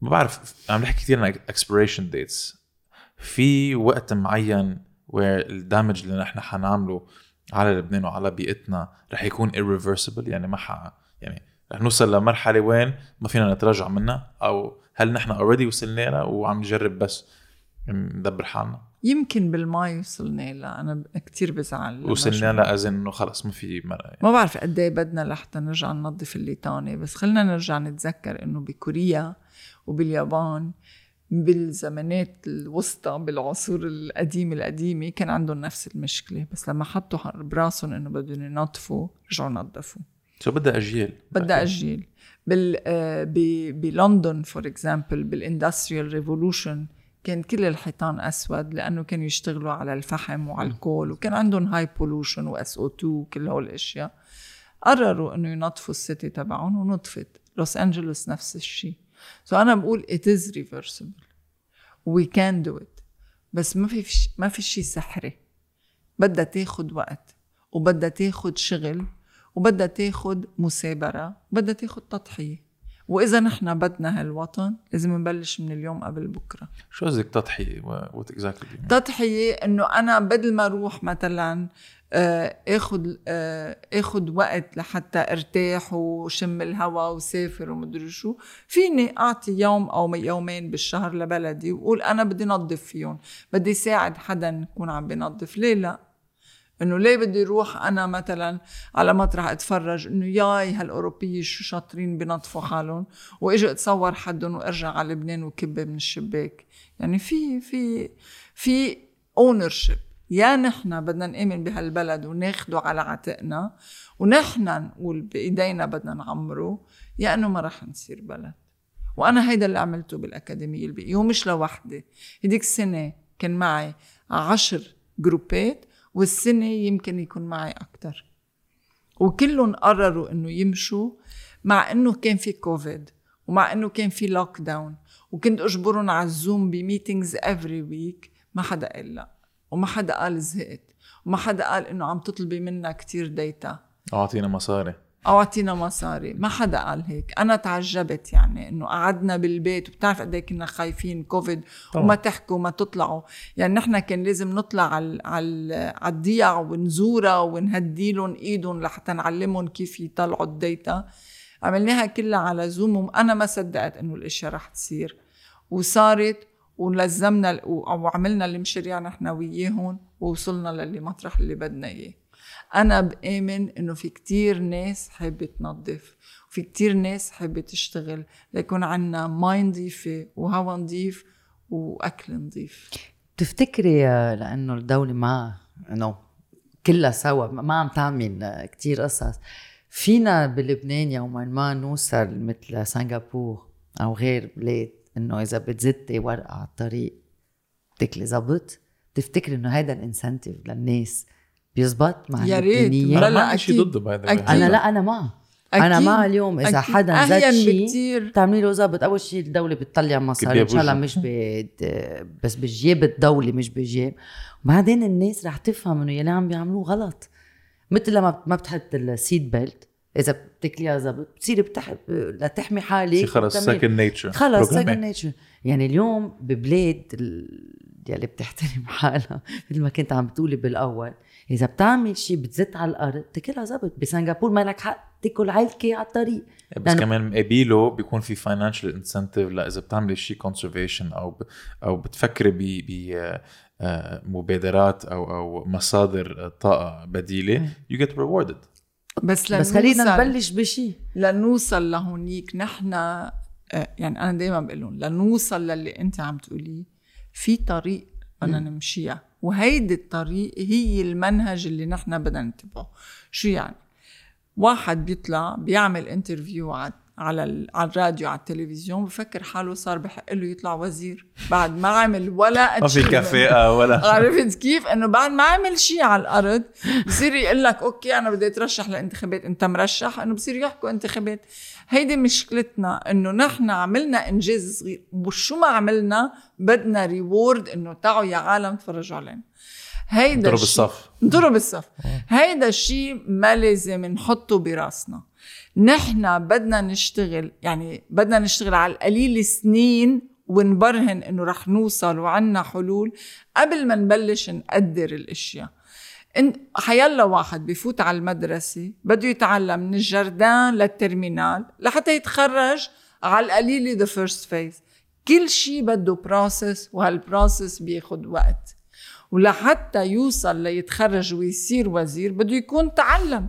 Speaker 3: ما بعرف عم نحكي كثير عن expiration dates. في وقت معين where ال damage اللي نحن حنعمله على لبنان وعلى بيئتنا رح يكون irreversible يعني ما ح يعني رح نوصل لمرحلة وين ما فينا نتراجع منها أو هل نحن already وصلنا لها وعم نجرب بس ندبر حالنا.
Speaker 1: يمكن بالماي وصلنا لها. أنا كتير بزعل
Speaker 3: وصلنا لها as إنه خلص ما في مرة.
Speaker 1: ما بعرف قد إيه بدنا لحتى نرجع ننظف الليطاني بس خلينا نرجع نتذكر إنه بكوريا وباليابان بالزمانات الوسطى بالعصور القديمة القديمة كان عندهم نفس المشكلة. بس لما حطوا براسهم إنه بدهم ينظفوا رجعوا نظفوا.
Speaker 3: so بدها أجيال؟
Speaker 1: بدها أجيال. بال آه، ب- بلندن for example بال industrial revolution كان كل الحيطان أسود لأنه كانوا يشتغلوا على الفحم وعلى ال coal وكان عندهم high pollution و SO 2 وكل هول الأشياء. قرروا إنه ينظفوا ال city تبعهم ونطفت. لوس انجلوس نفس الشيء. so أنا بقول it is reversible. We can do it. بس ما في ما في شيء سحري. بدها تاخد وقت. وبدها تاخد شغل وبدها تاخد مثابرة بدها تاخد تضحية. وإذا نحن بدنا هالوطن لازم نبلش من اليوم قبل بكرة.
Speaker 3: شو قصدك تضحية؟ what exactly
Speaker 1: تضحية إنه أنا بدل ما أروح مثلا آه، اخد آه، اخد وقت لحتى أرتاح وشم الهواء وسافر ومدري شو فيني أعطي يوم أو يومين بالشهر لبلدي وقول أنا بدي نظف فيهم. بدي ساعد حدا يكون عم بنظف ليه لا؟ إنه ليه بدي أروح أنا مثلا على مطرح أتفرج إنه ياي هالأوروبية شو شاطرين بنظفوا حالهم وإجي أتصور حدهم وأرجع على لبنان وكب من الشباك. يعني في في في اونرشيب يا نحن بدنا نآمن بهالبلد وناخده على عاتقنا ونحن نقول بإيدينا بدنا نعمره يا إنه ما رح نصير بلد. وأنا هيدا اللي عملته بالأكاديمية البيئية ومش لوحدي. هديك السنة كان معي عشر جروبات والسنة يمكن يكون معي أكتر. وكلهم قرروا إنه يمشوا مع إنه كان في كوفيد ومع إنه كان في lockdown وكنت أجبرهم على ال Zoom ب meetings every week ما حدا قال لا. وما حدا قال زهقت. وما حدا قال إنه عم تطلبي منا كتير data
Speaker 3: أعطينا مصاري.
Speaker 1: أو اعطينا مصاري. ما حدا قال هيك. أنا تعجبت يعني إنه قعدنا بالبيت وبتعرف قد إيه كنا خايفين كوفيد
Speaker 3: طبعاً.
Speaker 1: وما تحكوا ما تطلعوا. يعني نحن كان لازم نطلع على على الضيع ونزورها ونهدي لهم إيدهم لحتى نعلمهم كيف يطلعوا ال data عملناها كلها على Zoom وأنا ما صدقت إنه الاشياء رح تصير. وصارت ولزمنا ال- و- وعملنا المشاريع نحن وياهم ووصلنا للي مطرح اللي بدنا إياه. أنا بآمن إنه في كتير ناس حابة تنظف وفي كتير ناس حابة تشتغل ليكون عنا ماي نظيفة وهوا نظيف وأكل نظيف.
Speaker 4: بتفتكري آه، لأنه الدولة ما إنه كلها سوا ما عم تعمل آه، كتير قصص. فينا بلبنان يوما ما نوصل مثل سنغافور أو غير بلاد إنه إذا بتزتي ورقة على الطريق تكلي زبط. تفتكري إنه هيدا ال incentive للناس؟ بيزبط مع
Speaker 1: يا ريت. لا،
Speaker 3: لا شيء. ضده باي
Speaker 1: أكيد.
Speaker 4: أنا لا أنا مع أنا
Speaker 1: أكيد.
Speaker 4: مع اليوم إذا
Speaker 1: أكيد.
Speaker 4: حدا زاد شيء
Speaker 1: بكتير.
Speaker 4: بتعملي له ظابط أول شيء الدولة بتطلع مصاري. إن شاء الله. مش بد... بس بجيب الدولة مش بجيب. وبعدين الناس رح تفهم إنه يلي عم بيعملوه غلط. مثل لما ما بتحط ال seat belt إذا بتكليها ظبط بتصيري بتح... لتحمي حالك.
Speaker 3: خلص second nature
Speaker 4: خلص second nature يعني اليوم ببلاد ال- يلي بتحترم حالها. مثل ما كنت عم بتقولي بالأول. إذا بتعمل شيء بتزت على الأرض تاكلها زبط. بسنغافور ما لك حق تاكل عيلكي على الطريق.
Speaker 3: بس
Speaker 4: لأنه-
Speaker 3: كمان مقابله بيكون في financial incentive لا إذا بتعملي شيء conservation أو ب أو بتفكري ب ب آه، مبادرات أو أو مصادر طاقة بديلة you get rewarded
Speaker 1: بس
Speaker 4: بس خلينا نبلش بشيء
Speaker 1: لنوصل لهونيك. نحن آه، يعني أنا دائما بقول لهم لنوصل للي أنت عم تقوليه في طريق بدنا نمشيها. وهيدي الطريق هي المنهج اللي نحن بدنا نتبعه شو يعني؟ واحد بيطلع بيعمل انترفيو على على ال- على الراديو على التلفزيون بفكر حاله صار بحق له يطلع وزير. بعد ما عمل ولا
Speaker 3: ما في
Speaker 1: achievement.
Speaker 3: كفاءه ولا.
Speaker 1: عرفت كيف؟ إنه بعد ما عمل شيء على الأرض بصير يقول لك okay أنا بدي أترشح لانتخابات. أنت مرشح؟ إنه بصير يحكوا انتخابات. هيدي مشكلتنا إنه نحن عملنا إنجاز صغير. وشو ما عملنا بدنا reward إنه تعوا يا عالم تفرجوا علينا. هيدا
Speaker 3: ضرب الصف.
Speaker 1: نضرب الصف. هيدا الشيء ما لازم نحطه براسنا. نحن بدنا نشتغل يعني بدنا نشتغل على القليل سنين ونبرهن إنه رح نوصل وعنا حلول قبل ما نبلش نقدر الأشياء. إن حيلا واحد بفوت على المدرسة بده يتعلم من ال jardin لل terminale لحتى يتخرج على القليل the first phase كل شيء بده process وهال process بياخد وقت. ولحتى يوصل ليتخرج ويصير وزير بده يكون تعلم.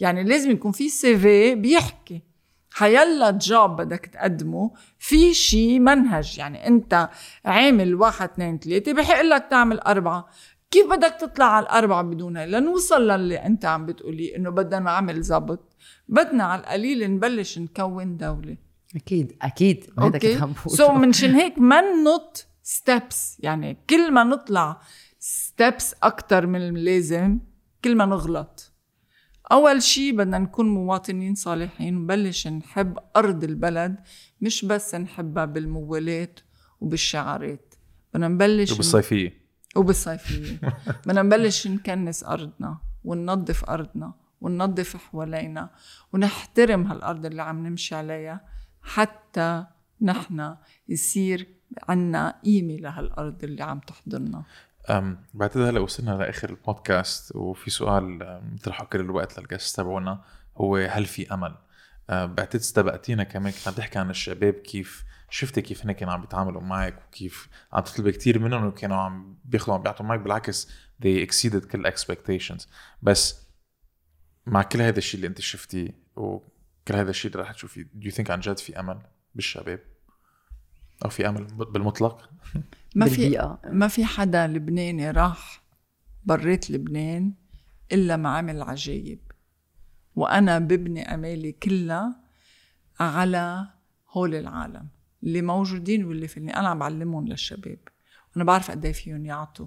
Speaker 1: يعني لازم يكون في CV بيحكي. حيلا job بدك تقدمه في شيء منهج. يعني أنت عامل واحد اثنين ثلاثة بحق لك تعمل أربعة. كيف بدك تطلع على الأربعة بدون هاي؟ لنوصل للي أنت عم بتقولي إنه بدنا نعمل زبط بدنا على القليل نبلش نكون دولة.
Speaker 4: أكيد أكيد. هذا كنت عم بقول
Speaker 1: so منشان هيك ما ننط steps يعني كل ما نطلع steps أكتر من اللازم كل ما نغلط. أول شي بدنا نكون مواطنين صالحين ونبلش نحب أرض البلد مش بس نحبها بالموالاه وبالشعارات. بدنا نبلش
Speaker 3: وبالصيفية.
Speaker 1: وبالصيفية بدنا نبلش نكنس أرضنا وننظف أرضنا وننظف حوالينا ونحترم هالأرض اللي عم نمشي عليها حتى نحن يصير عنا قيمة لهالأرض اللي عم تحضرنا
Speaker 3: أم بعتقد هلا وصلنا لآخر البودكاست وفي سؤال بنطرحه كل الوقت للجست تبعونا هو هل في أمل؟ بعتقد استبقتينا كمان كنت عم تحكي عن الشباب كيف شفتي كيف هن كانوا عم بيتعاملوا معك وكيف عم تطلبي كثير منهم وكانوا عم بياخذوا عم بيعطوا معك بالعكس they exceeded كل expectations بس مع كل هذا الشيء اللي انت شفتيه وكل هذا الشيء اللي رح تشوفيه do you think عن جد في أمل بالشباب؟ أو في أمل بالمطلق؟
Speaker 1: ما في ما في حدا لبناني راح بريت لبنان إلا ما عمل عجايب وأنا ببني امالي كلها على هول العالم اللي موجودين واللي فيني أنا عم بعلمهم للشباب. وأنا بعرف قد إيه فيهم يعطوا.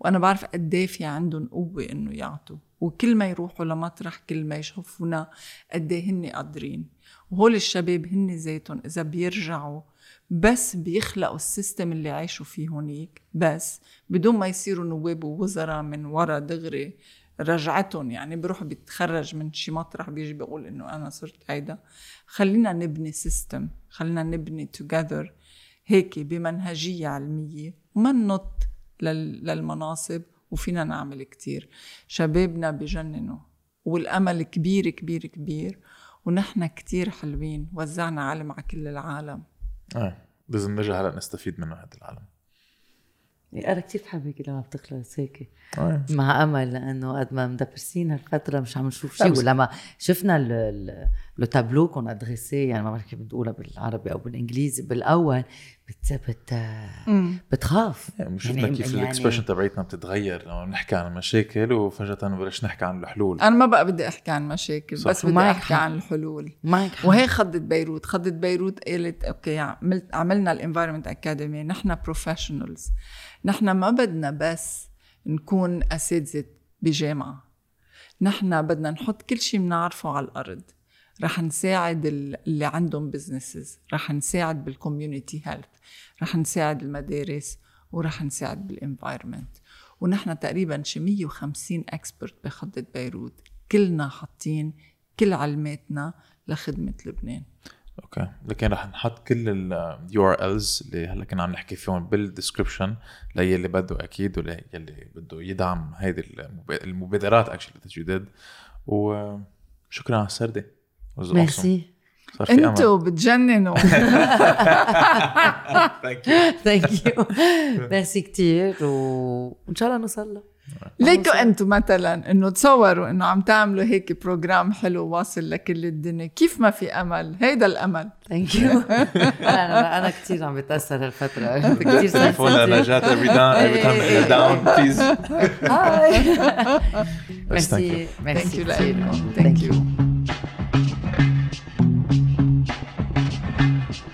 Speaker 1: وأنا بعرف قد إيه في عندهم قوة إنه يعطوا. وكل ما يروحوا لمطرح كل ما يشوفونا قد إيه هن قادرين. وهول الشباب هن ذاتهم إذا بيرجعوا بس بيخلقوا ال system اللي عايشوا فيه هونيك. بس بدون ما يصيروا نواب ووزراء من ورا دغري رجعتهم يعني بروح بيتخرج من شي مطرح بيجي بيقول إنه أنا صرت هيدا خلينا نبني سيستم خلينا نبني توجذر هيك بمنهجية علمية وما ننط للمناصب وفينا نعمل كتير. شبابنا بجننوا والأمل كبير كبير كبير ونحن كتير حلوين وزعنا علم على كل العالم.
Speaker 3: آه لازم نرجع هلأ نستفيد منه هذا العالم.
Speaker 4: أنا كثير بحب هيك لما بتخلص هيك. آه. مع أمل لأنه قد ما مدبرسين هالفترة مش عم نشوف شيء ولما شفنا le tableau qu'on a dressé يعني ما بعرف كيف بتقولها بالعربي أو بالإنجليزي بالأول بت بت بتخاف.
Speaker 3: يعني شفنا يعني كيف يعني ال expression تبعيتنا بتتغير لما بنحكي عن المشاكل وفجأة بنبلش نحكي عن الحلول.
Speaker 1: أنا ما بقى بدي أحكي عن مشاكل صح. بس بدي أحكي عن الحلول. معك وهي خطة بيروت. خطة بيروت قالت okay عملت عملنا ال Environment Academy نحن professionals نحن ما بدنا بس نكون أساتذة بجامعة. نحن بدنا نحط كل شيء بنعرفه على الأرض. رح نساعد اللي عندهم businesses رح نساعد بال community health رح نساعد المدارس ورح نساعد بال environment ونحن تقريبا شي 150 experts بخطة بيروت. كلنا حاطين كل علماتنا لخدمة لبنان.
Speaker 3: okay. لكن رح نحط كل ال URLs اللي هلا كنا عم نحكي فيهم بال description للي بده أكيد وللي بده يدعم هيدي المبادرات actually تجديد وشكرا على السردة.
Speaker 4: ميرسي.
Speaker 1: أنتوا بتجننوا.
Speaker 3: thank you
Speaker 4: thank you merci كثير وان شاء الله نوصل له. آه.
Speaker 1: ليكوا أنتم مثلا انه تصوروا انه عم تعملوا هيك program حلو واصل لكل الدنيا كيف ما في أمل؟ هيدا الأمل.
Speaker 4: thank you أنا أنا كثير عم بتأثر هالفترة. كثير
Speaker 3: تليفون نجاة every down every time داون بليز
Speaker 4: ميرسي ميرسي
Speaker 1: ثانك يو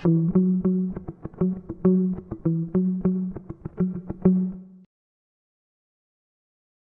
Speaker 1: Thank you.